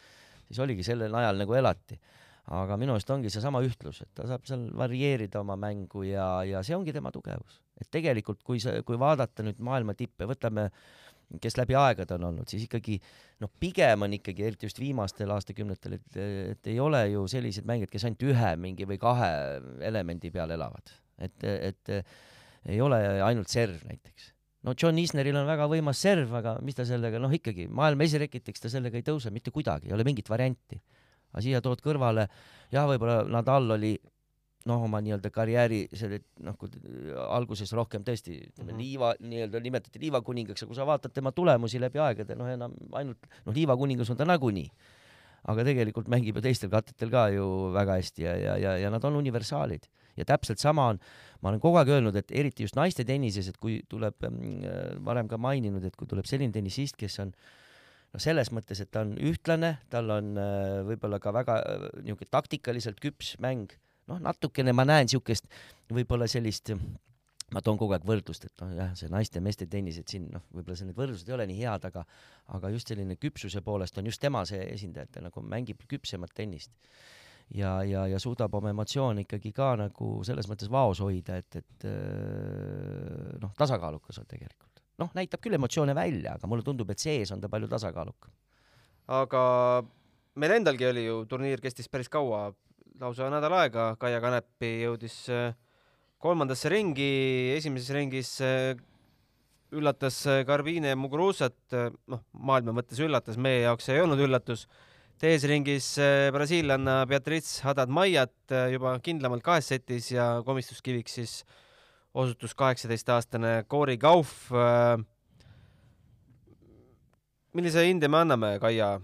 siis oligi sellel najal nagu elati. aga minu arust ongi seesama ühtlus, et ta saab seal varieerida oma mängu ja, ja see ongi tema tugevus. et tegelikult, kui sa, kui vaadata nüüd maailma tippe, võtame kes läbi aegade on olnud, siis ikkagi noh, pigem on ikkagi, eriti just viimastel aastakümnetel, et, et ei ole ju selliseid mängijaid, kes ainult ühe mingi või kahe elemendi peal elavad et, et ei ole ainult serv näiteks. no John Isneril on väga võimas serv, aga mis ta sellega, noh ikkagi maailma esireketeks ta sellega ei tõuse mitte kuidagi, ei ole mingit varianti. aga siia tood kõrvale, jah, võib-olla Nadal oli noh, oma nii-öelda karjääri selle noh, alguses rohkem tõesti ütleme mm -hmm. liiva nii-öelda nimetati liivakuningaks, aga kui sa vaatad tema tulemusi läbi aegade, noh enam ainult noh, liivakuningas on ta nagunii. aga tegelikult mängib ju teistel katetel ka ju väga hästi ja, ja, ja, ja nad on universaalid ja täpselt sama on, ma olen kogu aeg öelnud, et eriti just naiste tennises, et kui tuleb äh,, varem ka maininud, et kui tuleb selline tennisist, kes on noh, selles mõttes, et ta on ühtlane, tal on äh, võib-olla ka väga äh, niisugune taktikaliselt küps mäng, noh, natukene ma näen niisugust võib-olla sellist ma toon kogu aeg võrdlust, et noh, jah, see naiste ja meeste tennis, et siin noh, võib-olla see need võrdlused ei ole nii head, aga aga just selline küpsuse poolest on just tema see esindaja, et ta nagu mängib küpsemat tennist ja, ja, ja suudab oma emotsioone ikkagi ka nagu selles mõttes vaos hoida, et, et äh, noh, tasakaalukas on tegelikult. noh, näitab küll emotsioone välja, aga mulle tundub, et sees on ta palju tasakaalukam. aga meil endalgi oli ju, turniir kestis päris kaua, lausa nädal aega, Kaia Kanepi jõudis äh, kolmandasse ringi, esimeses ringis äh, üllatas Garbine Muguruzat, noh, maailma mõttes üllatas, meie jaoks ei olnud üllatus teises ringis äh, brasiillanna Beatriz Haddad-Maiat äh, juba kindlamalt kahes setis ja komistuskiviks siis osutus kaheksateistaastane Cory Gauff. Äh, millise hinde me anname Kaia,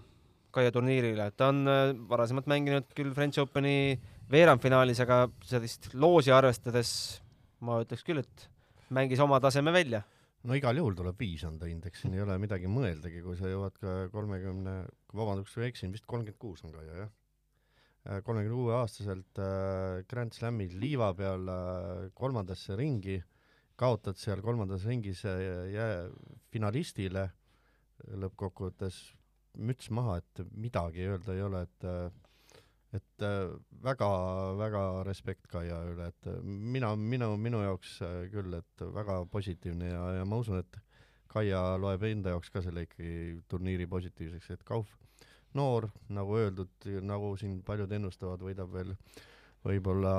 Kaia turniirile, ta on varasemalt mänginud küll French Openi veerandfinaalis, aga sellist loosi arvestades ma ütleks küll, et mängis oma taseme välja no igal juhul tuleb viis anda indeks, siin ei ole midagi mõeldagi, kui sa jõuad ka kolmekümne, vabandust, kui eksin, vist kolmkümmend kuus on ka ju jah. kolmekümne kuue aastaselt äh, Grand Slami liiva peal äh, kolmandasse ringi, kaotad seal kolmandas ringis jää finalistile lõppkokkuvõttes müts maha, et midagi öelda ei ole, et et väga-väga respekt Kaia üle, et mina, minu, minu jaoks küll, et väga positiivne ja, ja ma usun, et Kaia loeb enda jaoks ka selle ikkagi turniiri positiivseks, et Kauf noor, nagu öeldud, nagu siin paljud ennustavad, võidab veel võib-olla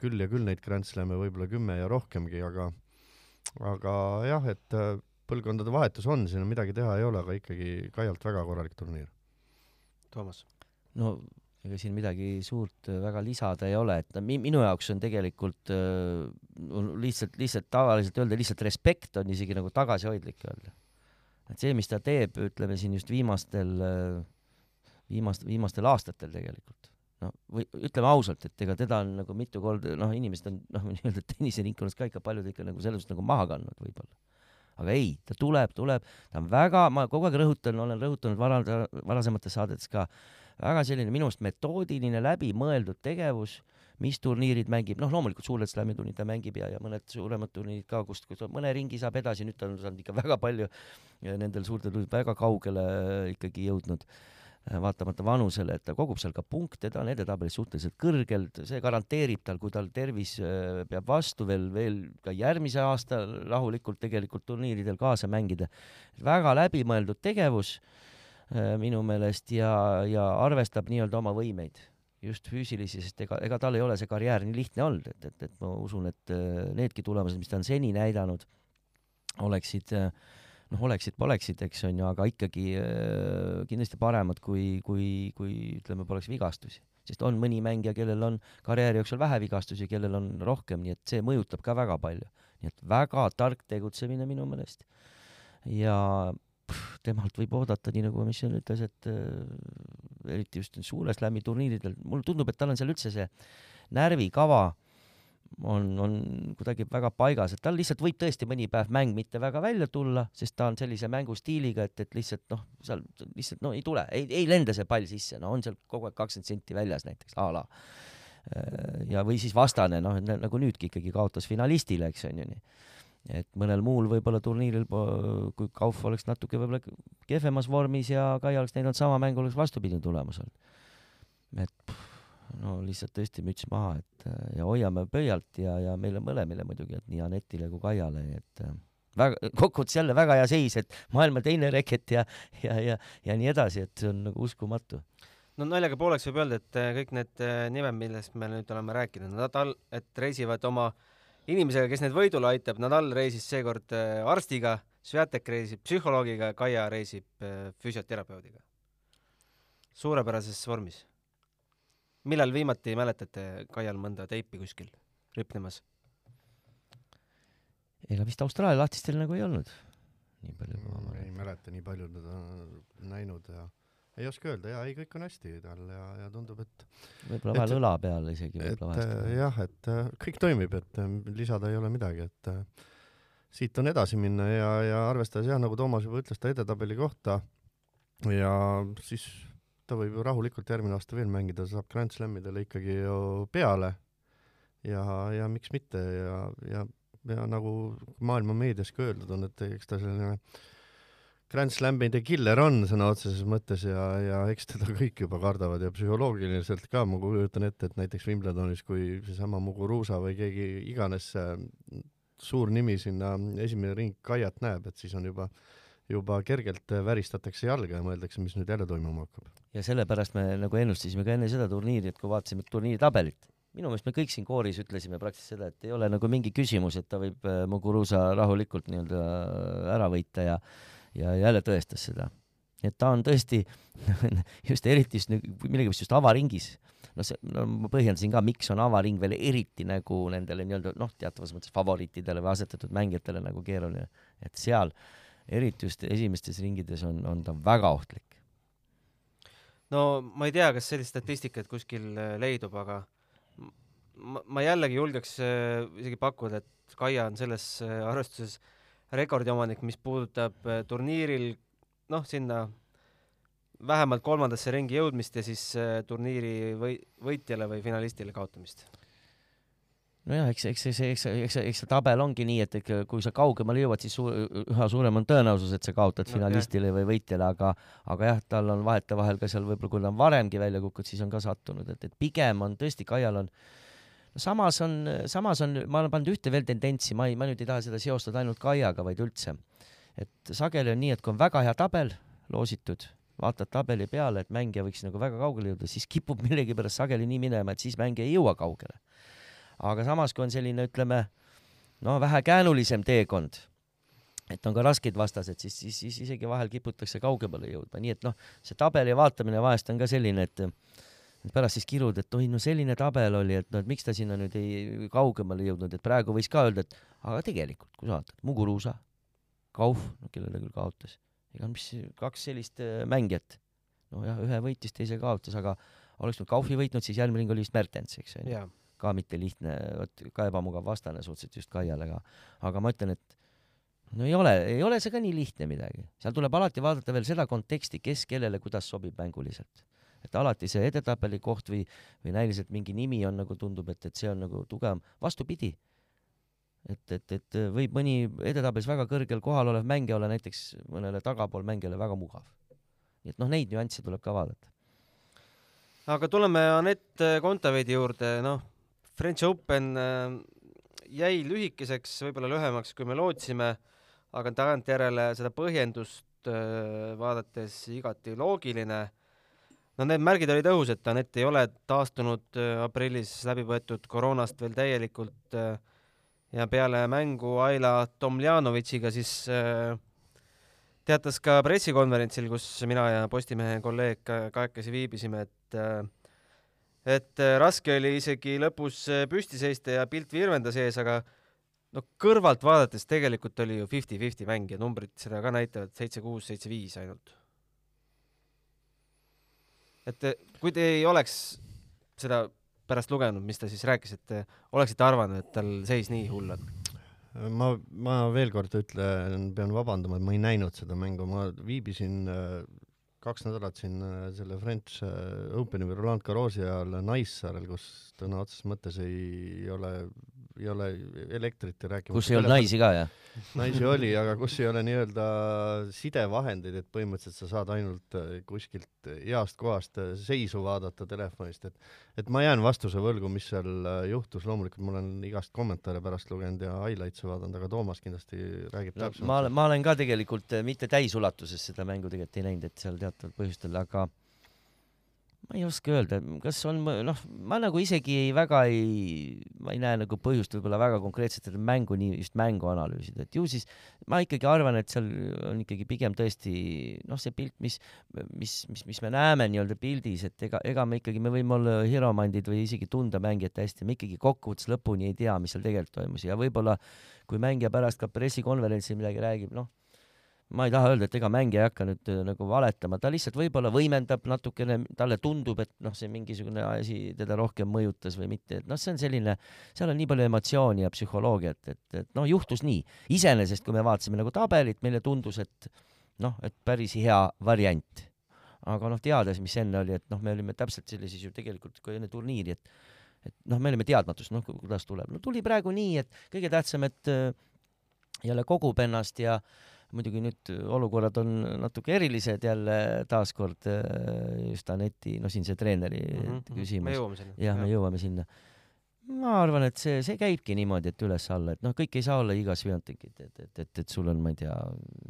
küll ja küll neid Grand Slam'e, võib-olla kümme ja rohkemgi, aga aga jah, et äh, põlvkondade vahetus on, siin on midagi teha ei ole, aga ikkagi Kaialt väga korralik turniir. Toomas? no ega siin midagi suurt äh, väga lisada ei ole, et mi minu jaoks on tegelikult äh, lihtsalt, lihtsalt tavaliselt öelda lihtsalt respekt on isegi nagu tagasihoidlik öelda. et see, mis ta teeb, ütleme siin just viimastel äh, viimast, viimastel aastatel tegelikult. no või ütleme ausalt, et ega teda on nagu mitu korda, noh, inimesed on noh, nii-öelda tenniseringkonnas ka ikka paljud ikka nagu selles suhtes nagu maha kandnud võib-olla. aga ei, ta tuleb, tuleb, ta on väga, ma kogu aeg rõhutan, olen rõhutanud vara, varasemates saadetes ka, väga selline minu arust metoodiline, läbimõeldud tegevus mis turniirid mängib, noh, loomulikult suured slam'i turniirid ta mängib ja, ja mõned suuremad turniirid ka, kust, kus mõne ringi saab edasi, nüüd ta on saanud ikka väga palju nendel suurtel turniiridel väga kaugele ikkagi jõudnud Äh, vaatamata vanusele, et ta kogub seal ka punkte, ta on edetabelis suhteliselt kõrgel, see garanteerib tal, kui tal tervis äh, peab vastu veel, veel ka järgmise aasta rahulikult tegelikult turniiridel kaasa mängida. väga läbimõeldud tegevus äh, minu meelest ja, ja arvestab nii-öelda oma võimeid, just füüsilisi, sest ega, ega tal ei ole see karjäär nii lihtne olnud, et, et, et ma usun, et needki tulemused, mis ta on seni näidanud, oleksid äh, noh, oleksid-poleksid, eks on ju, aga ikkagi äh, kindlasti paremad kui, kui, kui ütleme, poleks vigastusi. sest on mõni mängija, kellel on karjääri jooksul vähe vigastusi, kellel on rohkem, nii et see mõjutab ka väga palju. nii et väga tark tegutsemine minu meelest. ja temalt võib oodata, nii nagu Michel ütles, et äh, eriti just suure slam'i turniiridel, mulle tundub, et tal on seal üldse see närvikava äh, on, on kuidagi väga paigas, et tal lihtsalt võib tõesti mõni päev mäng mitte väga välja tulla, sest ta on sellise mängustiiliga, et, et lihtsalt noh, seal lihtsalt no ei tule, ei, ei lenda see pall sisse, no on seal kogu aeg kakskümmend senti väljas näiteks a la. ja, või siis vastane, noh, nagu nüüdki ikkagi kaotas finalistile, eks on ju nii. Et mõnel muul võib-olla turniiril, kui Kauf oleks natuke võib-olla kehvemas vormis ja Kai oleks näidanud sama mängu, oleks vastupidine tulemus olnud. et pff, no lihtsalt tõesti müts maha, et äh, ja hoiame pöialt ja, ja meile mõlemile muidugi, et nii Anetile kui Kaiale, et äh, väga, kokkuvõttes jälle väga hea seis, et maailma teine reket ja, ja, ja, ja nii edasi, et see on nagu uskumatu. no naljaga pooleks võib öelda, et äh, kõik need nimed, millest me nüüd oleme rääkinud, Nadal, et reisivad oma inimesega, kes neid võidule aitab, Nadal reisis seekord arstiga, Sviatek reisib psühholoogiga, Kaia reisib füsioterapeudiga. suurepärases vormis millal viimati mäletate Kaial mõnda teipi kuskil ripnemas? ega vist Austraalia lahtistel nagu ei olnud, nii palju kui ma mäletan. ei mäleta nii palju teda näinud ja ei oska öelda ja ei, kõik on hästi tal ja, ja tundub, et võib-olla vahel õla peal isegi võib-olla vahest. jah, et äh, kõik toimib, et äh, lisada ei ole midagi, et äh, siit on edasi minna ja, ja arvestades jah, nagu Toomas juba ütles, ta edetabeli kohta ja siis ta võib ju rahulikult järgmine aasta veel mängida, saab Grand Slamidele ikkagi ju peale ja, ja miks mitte ja, ja, ja nagu maailma meedias ka öeldud on, et eks ta selline Grand Slamide killer on sõna otseses mõttes ja, ja eks teda kõik juba kardavad ja psühholoogiliselt ka ma kujutan ette, et näiteks Wimbledonis, kui seesama Muguruza või keegi iganes suur nimi sinna esimene ring Kaiat näeb, et siis on juba juba kergelt väristatakse jalga ja mõeldakse, mis nüüd jälle toimuma hakkab. ja sellepärast me nagu ennustasime ka enne seda turniiri, et kui vaatasime turniiri tabelit, minu meelest me kõik siin kooris ütlesime praktiliselt seda, et ei ole nagu mingi küsimus, et ta võib Muguruza rahulikult nii-öelda ära võita ja ja jälle tõestas seda. et ta on tõesti just eriti just millegipärast just avaringis, no see, no ma põhjendasin ka, miks on avaring veel eriti nagu nendele nii-öelda noh, teatavas mõttes favoriitidele või asetatud mängijatele nagu keeruline, et seal äh, eriti just esimestes ringides on, on ta väga ohtlik. no ma ei tea, kas sellist statistikat kuskil äh, leidub, aga ma, ma jällegi julgeks äh, isegi pakkuda, et Kaia on selles äh, arvestuses rekordiomanik, mis puudutab turniiril noh, sinna vähemalt kolmandasse ringi jõudmist ja siis äh, turniiri või võitjale või finalistile kaotamist. nojah, eks, eks, eks, eks, eks, eks see tabel ongi nii, et ikka kui sa kaugemale jõuad, siis suur, üha suurem on tõenäosus, et sa kaotad No, finalistile või võitjale, aga aga jah, tal on vahetevahel ka seal võib-olla, kui ta on varemgi välja kukkunud, siis on ka sattunud, et, et pigem on tõesti Kaial on no samas on, samas on, ma olen pannud ühte veel tendentsi, ma ei, ma nüüd ei taha seda seostada ainult Kaiaga, vaid üldse. et sageli on nii, et kui on väga hea tabel loositud, vaatad tabeli peale, et mängija võiks nagu väga kaugele jõuda, siis kipub millegipärast sageli nii minema, et siis mängija ei jõua kaugele. aga samas, kui on selline, ütleme, no vähe käänulisem teekond, et on ka rasked vastased, siis, siis, siis isegi vahel kiputakse kaugemale jõudma, nii et noh, see tabeli vaatamine vahest on ka selline, et pärast siis kirud, et oi, no selline tabel oli, et no et miks ta sinna nüüd ei kaugemale jõudnud, et praegu võis ka öelda, et aga tegelikult, kui sa vaatad, Muguruusa, Kauf, no kellele küll kaotas, ega mis kaks sellist äh, mängijat, nojah, ühe võitis, teise kaotas, aga oleks nüüd Kaufi võitnud, siis järgmine ring oli vist Mertens, eks ju jaa. ka mitte lihtne, vot ka ebamugav vastane suhteliselt just Kaiale ka. aga ma ütlen, et no ei ole, ei ole see ka nii lihtne midagi, seal tuleb alati vaadata veel seda konteksti, kes kellele kuidas sobib mänguliselt. Et alati see edetabeli koht või, või näiliselt mingi nimi on nagu tundub, et, et see on nagu tugevam, vastupidi. et, et, et võib mõni edetabelis väga kõrgel kohal olev mängija olla näiteks mõnele tagapool mängijale väga mugav. nii et noh, neid nüansse tuleb ka vaadata. aga tuleme Anett Kontaveidi juurde, noh, French Open äh, jäi lühikeseks, võib-olla lühemaks, kui me lootsime, aga tagantjärele seda põhjendust äh, vaadates igati loogiline. No need märgid olid õhus, et Anett ei ole taastunud äh, aprillis läbi võetud koroonast veel täielikult äh, ja peale mängu Aila Tomljanovitšiga siis äh, teatas ka pressikonverentsil, kus mina ja Postimehe kolleeg ka- kahekesi viibisime, et et raske oli isegi lõpus püsti seista ja pilt virvendas ees, aga no kõrvalt vaadates tegelikult oli ju fifty-fifty mäng ja numbrid seda ka näitavad, seitse-kuus, seitse-viis ainult. Et äh, kui te ei oleks seda pärast lugenud, mis ta siis rääkis, et te oleksite arvanud, et tal seis nii hull on? ma, ma veel kord ütlen, pean vabandama, et ma ei näinud seda mängu, ma viibisin äh, kaks nädalat siin äh, selle French Openi või Roland Garrosi ajal Naissaarel, kus sõna otseses mõttes ei ole, ei ole elektrit ja rääkimata kus ei olnud naisi ka, jah? naisi oli, aga kus ei ole nii-öelda sidevahendeid, et põhimõtteliselt sa saad ainult äh, kuskilt heast kohast äh, seisu vaadata telefonist, et et ma jään vastuse võlgu, mis seal äh, juhtus, loomulikult ma olen igast kommentaare pärast lugenud ja highlights'e vaadanud, aga Toomas kindlasti räägib no, täpsemalt. ma olen, ma olen ka tegelikult mitte täisulatuses seda mängu tegelikult ei näinud, et seal teataval põhjustel, aga ma ei oska öelda, kas on, noh, ma nagu isegi ei, väga ei, ma ei näe nagu põhjust võib-olla väga konkreetselt seda mängu nii, just mängu analüüsida, et ju siis ma ikkagi arvan, et seal on ikkagi pigem tõesti noh, see pilt, mis, mis, mis, mis me näeme nii-öelda pildis, et ega, ega me ikkagi, me võime olla hiromandid või isegi tunda mängijat hästi, me ikkagi kokkuvõttes lõpuni ei tea, mis seal tegelikult toimus. Ja võib-olla kui mängija pärast ka pressikonverentsil midagi räägib, noh, ma ei taha öelda, et ega mängija ei hakka nüüd äh, nagu valetama, ta lihtsalt võib-olla võimendab natukene, talle tundub, et noh, see mingisugune asi teda rohkem mõjutas või mitte, et noh, see on selline, seal on nii palju emotsiooni ja psühholoogiat, et, et noh, juhtus nii. iseenesest, kui me vaatasime nagu tabelit, meile tundus, et noh, et päris hea variant. aga noh, teades, mis enne oli, et noh, me olime täpselt sellises ju tegelikult ka enne turniiri, et et noh, me olime teadmatus, noh, kuidas tuleb. no tuli praegu nii, et kõige tähtsam, et äh, jälle kogub ennast ja muidugi nüüd olukorrad on natuke erilised jälle taaskord äh, just Aneti, no siin see treeneri mm -hmm. me küsimus. jah, me jõuame sinna. ma arvan, et see, see käibki niimoodi, et üles-alla, et noh, kõik ei saa olla igas Sviatekit, et, et, et, et sul on, ma ei tea,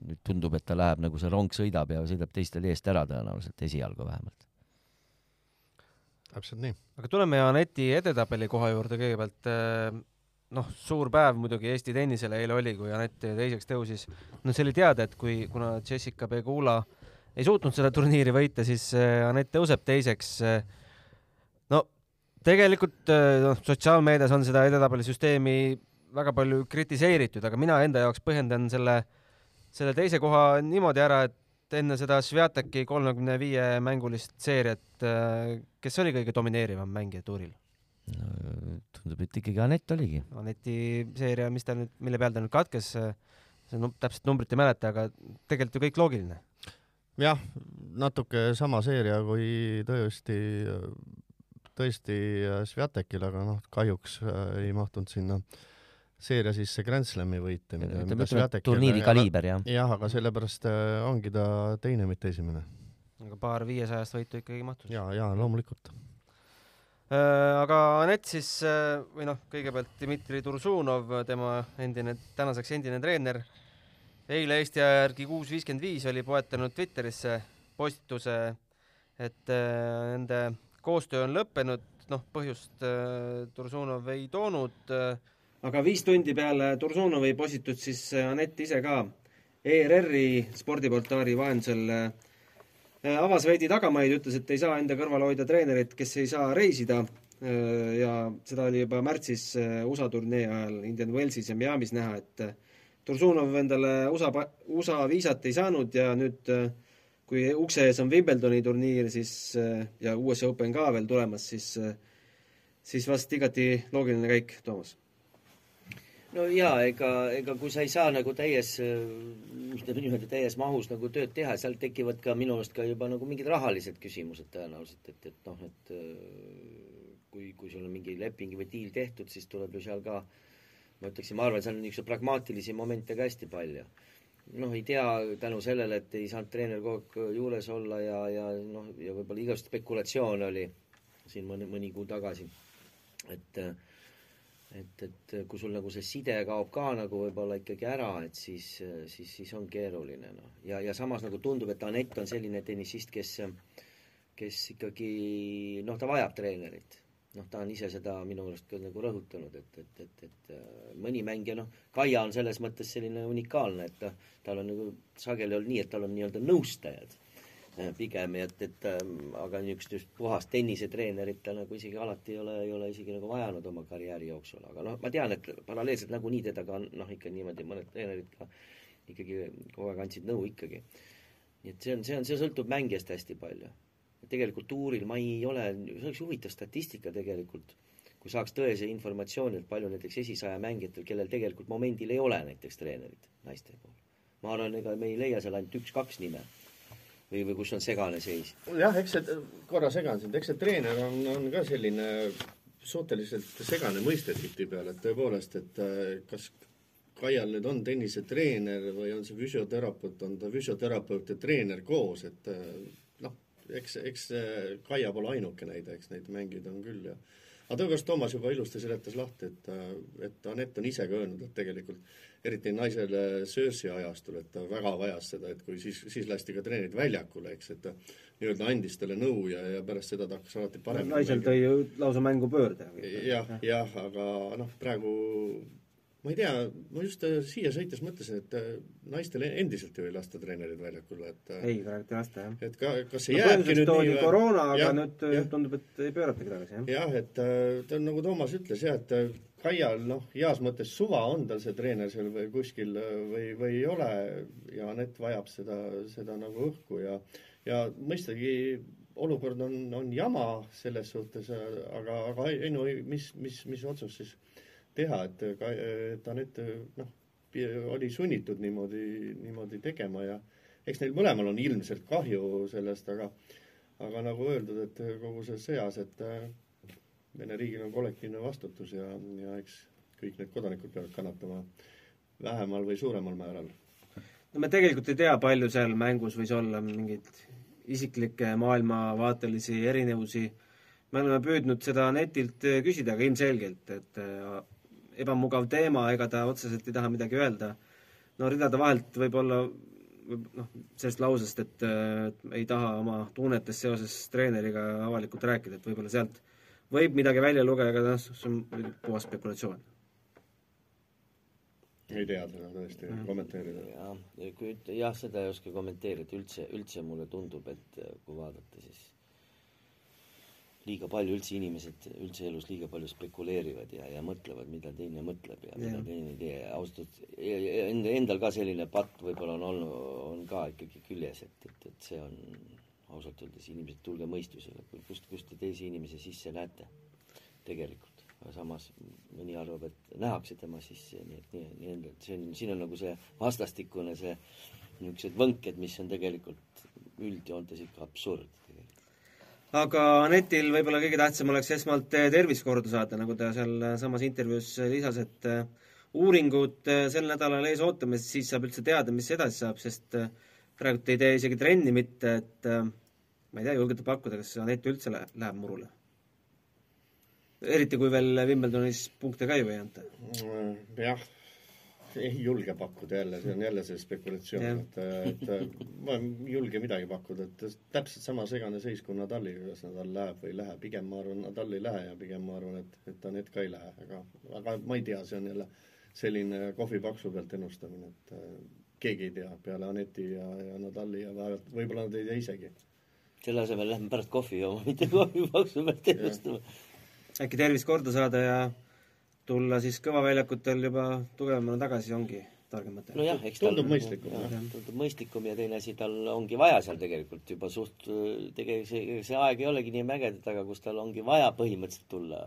nüüd tundub, et ta läheb nagu see rong sõidab ja sõidab teistel eest ära tõenäoliselt, esialgu vähemalt. täpselt nii. aga tuleme Aneti edetabeli koha juurde kõigepealt. Noh, suur päev muidugi Eesti tennisele eile oli, kui Anett teiseks tõusis. no see oli teada, et kui, kuna Jessica Pegula ei suutnud seda turniiri võita, siis äh, Anett tõuseb teiseks. no tegelikult noh, sotsiaalmeedias on seda edetabelisüsteemi väga palju kritiseeritud, aga mina enda jaoks põhjendan selle, selle teise koha niimoodi ära, et enne seda Sviateki kolmekümne viie mängulist seeriat, kes oli kõige domineerivam mängija tuuril? No tundub, et ikkagi Anett oligi. Aneti seeria, mis ta nüüd, mille peal ta nüüd katkes, see num-, täpset numbrit ei mäleta, aga tegelikult ju kõik loogiline. jah, natuke sama seeria kui tõesti, tõesti Sviatekil, aga noh, kahjuks äh, ei mahtunud sinna seeria sisse Grand Slami võite, mida, mida Sviatekil turniiri kaliiber, jah. jah, aga sellepärast äh, ongi ta teine, mitte esimene. aga paar viiesajast võitu ikkagi mahtus. ja, ja loomulikult Äh, aga Anett siis äh, või noh, kõigepealt Dmitri Tursunov, tema endine, tänaseks endine treener, eile Eesti aja järgi kuus viiskümmend viis oli poetanud Twitterisse postituse, et äh, nende koostöö on lõppenud, noh, põhjust Tursunov ei toonud, aga viis tundi peale Tursunovi postitust siis Anett ise ka ERR-i spordiportaali vahendusel Äh, avas veidi tagamaid, ütles, et ei saa enda kõrval hoida treenerit, kes ei saa reisida. Äh, ja seda oli juba märtsis äh, USA turnee ajal Indian Wellsis ja Miami's näha, et Tursunov endale USA, USA viisat ei saanud ja nüüd kui ukse ees on Wimbledoni turniir, siis ja US Open ka veel tulemas, siis, siis vast igati loogiline käik, Toomas no jaa, ega, ega kui sa ei saa nagu täies, ütleme niimoodi, täies mahus nagu tööd teha, seal tekivad ka minu arust ka juba nagu mingid rahalised küsimused tõenäoliselt, et, et noh, et kui, kui sul on mingi leping või diil tehtud, siis tuleb ju seal ka ma ütleksin, ma arvan, seal on niisuguseid pragmaatilisi momente ka hästi palju. noh, ei tea tänu sellele, et ei saanud treener kogu aeg juures olla ja, ja noh, ja võib-olla igasuguseid spekulatsioone oli siin mõni, mõni kuu tagasi, et äh, et, et kui sul nagu see side kaob ka nagu võib-olla ikkagi ära, et siis, siis, siis on keeruline, noh. ja, ja samas nagu tundub, et Anett on selline tennisist, kes, kes ikkagi noh, ta vajab treenerit. noh, ta on ise seda minu meelest ka nagu rõhutanud, et, et, et, et mõni mängija, noh, Kaia on selles mõttes selline unikaalne, et ta, tal on nagu sageli olnud nii, et tal on nii-öelda nõustajad pigem, et, et ähm, aga niisugust just puhast tennisetreenerit ta nagu isegi alati ei ole, ei ole isegi nagu vajanud oma karjääri jooksul, aga noh, ma tean, et paralleelselt nagunii teda ka noh, ikka niimoodi mõned treenerid ka ikkagi kogu aeg andsid nõu ikkagi. nii et see on, see on, see sõltub mängijast hästi palju. tegelikult tuuril ma ei ole, see oleks huvitav statistika tegelikult, kui saaks tõese informatsiooni, et palju näiteks esisaja mängijatel, kellel tegelikult momendil ei ole näiteks treenerit naiste puhul. ma arvan, ega me ei leia seal ainult üks-kaks nime või, või kus on segane seis? jah, eks see, korra segan sind, eks see treener on, on ka selline suhteliselt segane mõiste tihtipeale, et tõepoolest, et äh, kas Kaial nüüd on tennisetreener või on see füsioterapeut, on ta füsioterapeut ja treener koos, et äh, noh, eks, eks Kaia pole ainuke näide, eks neid mängijaid on küll ja aga tõepoolest Toomas juba ilusti seletas lahti, et, et Anett on ise ka öelnud, et tegelikult eriti naisele Cersei ajastul, et ta väga vajas seda, et kui siis, siis lasti ka treenerid väljakule, eks, et ta nii-öelda andis talle nõu ja, ja pärast seda ta hakkas alati paremini naisel tõi ju lausa mängu pöörde. jah, jah, aga noh, praegu ma ei tea, ma just äh, siia sõites mõtlesin, et äh, naistel endiselt ju ei lasta treenereid väljakule, et äh, ei, praegu ei lasta, jah. et ka, kas see no, jääbki nüüd nii koroona, aga ja, nüüd ja. tundub, et ei pööratagi tagasi, jah. jah, et ta on nagu Toomas ütles jah, et Kaial noh, heas mõttes suva on tal see treener seal või kuskil või, või ei ole ja Anett vajab seda, seda nagu õhku ja ja mõistagi olukord on, on jama selles suhtes, aga, aga ei no mis, mis, mis otsus siis teha, et, et Anett noh, oli sunnitud niimoodi, niimoodi tegema ja eks neil mõlemal on ilmselt kahju sellest, aga aga nagu öeldud, et kogu selles sõjas, et Vene riigil on kollektiivne vastutus ja, ja eks kõik need kodanikud peavad kannatama vähemal või suuremal määral. no me tegelikult ei tea, palju seal mängus võis olla mingeid isiklikke maailmavaatelisi erinevusi. me oleme püüdnud seda netilt küsida, aga ilmselgelt, et äh, ebamugav teema, ega ta otseselt ei taha midagi öelda. no ridade vahelt võib-olla noh, sellest lausest, et äh, ei taha oma tunnetest seoses treeneriga avalikult rääkida, et võib-olla sealt võib midagi välja lugeda, aga noh, see on puhas spekulatsioon. ei tea seda tõesti mm. kommenteerida. jah, kui üt-, jah, seda ei oska kommenteerida, üldse, üldse mulle tundub, et kui vaadata, siis liiga palju üldse inimesed üldse elus liiga palju spekuleerivad ja, ja mõtlevad, mida teine mõtleb ja, ja. mida teine ei tee, ausalt enda, endal ka selline patt võib-olla on olnud, on ka ikkagi küljes, et, et, et see on ausalt öeldes inimesed, tulge mõistusele, kust, kust te teisi inimesi sisse näete tegelikult. aga samas mõni arvab, et nähakse tema sisse, nii et nii, nii, see on, siin on nagu see vastastikune see niisugused võnked, mis on tegelikult üldjoontes ikka absurd. Aga Anetil võib-olla kõige tähtsam oleks esmalt eh, tervis korda saada, nagu ta sealsamas intervjuus lisas, et eh, uuringud eh, sel nädalal ees ootame, siis saab üldse teada, mis edasi saab, sest praegu ei tee isegi trenni mitte, et ma ei tea, julgete pakkuda, kas Anett üldse läheb, murule? eriti kui veel Wimbledonis punkte ka ju ei anta. jah ei julge pakkuda jälle, see on jälle see spekulatsioon, et, et ma ei julge midagi pakkuda, et täpselt sama segane seis kui Nadaliga, kas Nadal läheb või ei lähe, pigem ma arvan, Nadal ei lähe ja pigem ma arvan, et, et Anett ka ei lähe, aga, aga ma ei tea, see on jälle selline kohvipaksu pealt ennustamine, et äh, keegi ei tea peale Aneti ja, ja Nadali ja vaevalt, võib-olla nad ei tea isegi. selle asemel lähme pärast kohvi jooma, mitte kohvipaksu pealt ennustama. äkki tervist korda saada ja tulla siis kõvaväljakutel juba tugevamana tagasi, ongi targem mõte. nojah, eks tundub mõistlikum, jah. tundub mõistlikum ja teine asi, tal ongi vaja seal tegelikult juba suht, tegelikult see, see aeg ei olegi nii mägede taga, kus tal ongi vaja põhimõtteliselt tulla,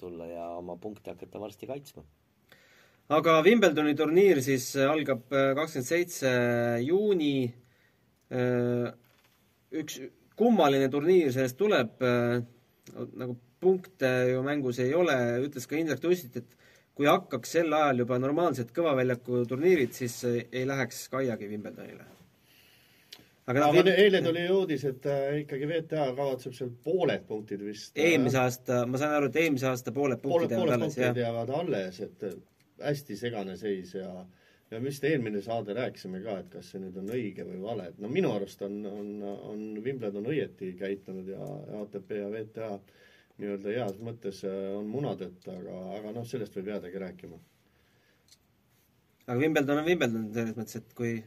tulla ja oma punkte hakata varsti kaitsma. aga Wimbledoni turniir siis algab äh, kakskümmend seitse juuni, äh, üks kummaline turniir sellest tuleb, äh, nagu punkte ju mängus ei ole, ütles ka Indrek Tussit, et kui hakkaks sel ajal juba normaalsed kõvaväljaku turniirid, siis ei läheks Kaiagi Wimbledonile. aga, aga Vim... eile tuli uudis, et äh, ikkagi VTA kavatseb seal pooled punktid vist äh, eelmise aasta, ma saan aru, et eelmise aasta pooled punktid jäävad alles, jah? jäävad alles, et hästi segane seis ja ja vist eelmine saade rääkisime ka, et kas see nüüd on õige või vale, et no minu arust on, on, on Wimbledon õieti käitunud ja ATP ja VTA nii-öelda heas mõttes äh, on munadeta, aga, aga noh, sellest võib jäädagi rääkima. aga Wimbledon on Wimbledon selles mõttes, et kui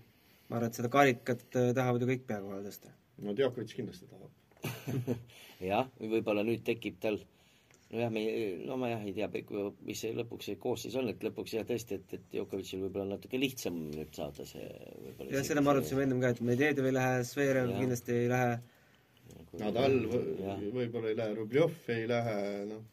ma arvan, et seda karikat äh, tahavad ju kõik pea kohale tõsta. no Djokovic kindlasti tahab jah, võib-olla nüüd tekib tal nojah, me, no ma jah ei tea, mis see lõpuks see koosseis on, et lõpuks jah tõesti, et, et Djokovicil võib-olla on natuke lihtsam nüüd saada see võib-olla jah, seda me arutasime ennem ka, et Medvedev ei lähe, Zverev kindlasti ei lähe Nadal võib-olla ei lähe, Rublev ei lähe, noh,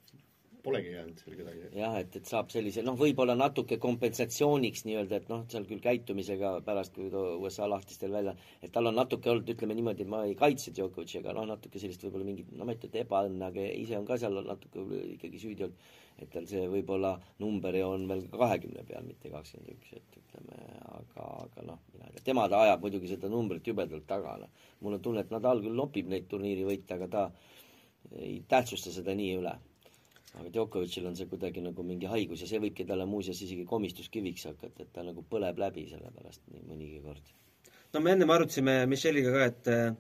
polegi jäänud seal kedagi. jah, et, et saab sellise noh, võib-olla natuke kompensatsiooniks nii-öelda, et noh, seal küll käitumisega pärast, kui ta USA lahtistel välja, et tal on natuke olnud, ütleme niimoodi, ma ei kaitse Djokovic'i, aga noh, natuke sellist võib-olla mingit, no ma ei ütle, et ebaõnne, aga ise on ka seal natuke ikkagi süüdi olnud, et tal see võib-olla number on veel kahekümne peal, mitte kakskümmend üks, et ütleme, aga, aga noh, mina ei tea, tema ta ajab muidugi seda numbrit jubedalt taga, noh mul on tunne, et Nadal küll nopib neid turniirivõite, aga ta ei tähtsusta seda nii üle. Aga Djokovicil on see kuidagi nagu mingi haigus ja see võibki talle muuseas isegi komistuskiviks hakata, et ta nagu põleb läbi selle pärast nii mõnigi kord. no me ennem arutasime Micheliga ka, et äh,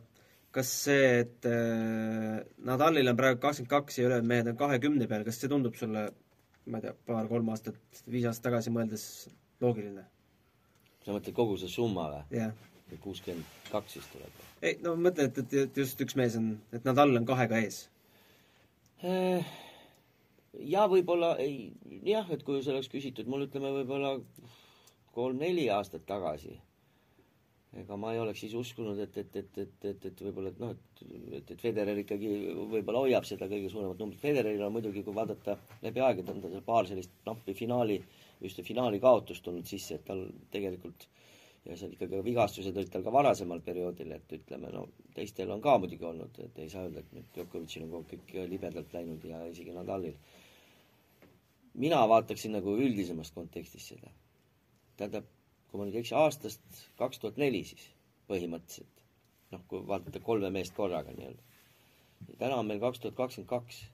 kas see, et äh, Nadalil on praegu kakskümmend kaks ja ülejäänud mehed on kahekümne peal, kas see tundub sulle, ma ei tea, paar-kolm aastat, viis aastat tagasi mõeldes loogiline? sa mõtled kogu see summa või? jah. kuuskümmend kaks siis tuleb? ei, no ma mõtlen, et, et, just üks mees on, et Nadal on kahega ees. Äh, ja võib-olla ei, jah, et kui see oleks küsitud mul ütleme võib-olla kolm-neli aastat tagasi, ega ma ei oleks siis uskunud, et, et, et, et, et, et võib-olla, et noh, et, et, et Federer ikkagi võib-olla hoiab seda kõige suuremat numbrit. Federeril on muidugi, kui vaadata läbi aegade, on tal paar sellist nappi finaali, just finaali kaotust tulnud sisse, et tal tegelikult ja seal ikkagi vigastused olid tal ka varasemal perioodil, et ütleme, no teistel on ka muidugi olnud, et ei saa öelda, et nüüd Djokovicil on kogu kõik libedalt läinud ja isegi Nadalil. Mina vaataksin nagu üldisemast kontekstist seda. tähendab, kui ma nüüd ei eksi, aastast kaks tuhat neli siis põhimõtteliselt, noh, kui vaadata kolme meest korraga nii-öelda. täna on meil kaks tuhat kakskümmend kaks.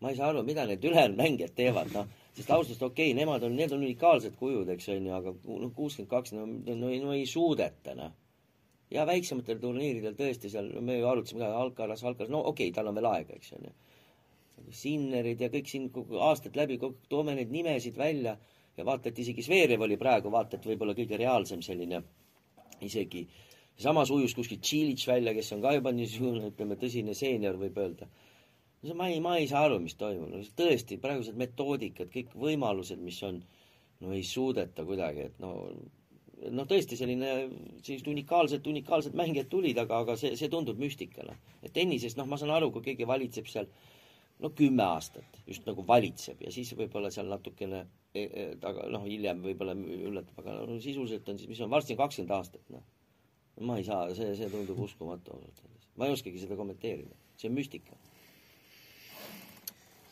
ma ei saa aru, mida need ülejäänud mängijad teevad, noh sest ausalt öeldes okei okay,, nemad on, need on unikaalsed kujud, eks on ju, aga noh, kuuskümmend kaks, no, no, no ei suudeta, noh. ja väiksematel turniiridel tõesti seal, me ju arutasime ka, Alcaraz, Alcaraz, no okei okay,, tal on veel aega, eks on ju. Sinnerid ja kõik siin kogu aastad läbi, toome neid nimesid välja ja vaata, et isegi Zverev oli praegu, vaata, et võib-olla kõige reaalsem selline isegi. Samas ujus kuskil Tšilitš välja, kes on ka juba niisugune, ütleme, tõsine seenior, võib öelda. No ma ei, ma ei saa aru, mis toimub, no tõesti, praegused metoodikad, kõik võimalused, mis on, no ei suudeta kuidagi, et no noh, tõesti selline, sellised unikaalsed, unikaalsed mängijad tulid, aga, aga see, see tundub müstikana. et tennises, noh, ma saan aru, kui keegi valitseb seal no kümme aastat, just nagu valitseb ja siis võib-olla seal natukene e, e, taga, noh, hiljem võib-olla üllatab, aga no sisuliselt on siis, mis on, varsti kakskümmend aastat, noh. ma ei saa, see, see tundub uskumatu ausalt öeldes. ma ei oskagi seda kommenteerida, see on müstika.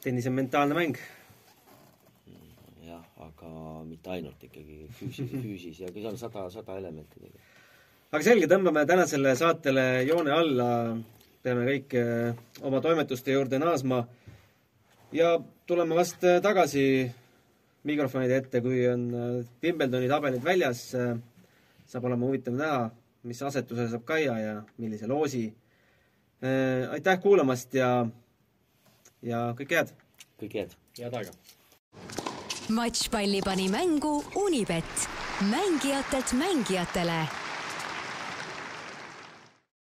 tennis on mentaalne mäng. jah, aga mitte ainult ikkagi füüsis, füüsis ja seal on sada, sada elementi tegelikult. aga selge, tõmbame tänasele saatele joone alla, peame kõik eh, oma toimetuste juurde naasma ja tuleme vast eh, tagasi mikrofonide ette, kui on eh, Wimbledoni tabelid väljas. saab olema huvitav näha, mis asetuse saab Kaia ja millise loosi. aitäh kuulamast ja, ja kõike head! kõike head! head aega! matšpalli pani mängu Unibet, mängijatelt mängijatele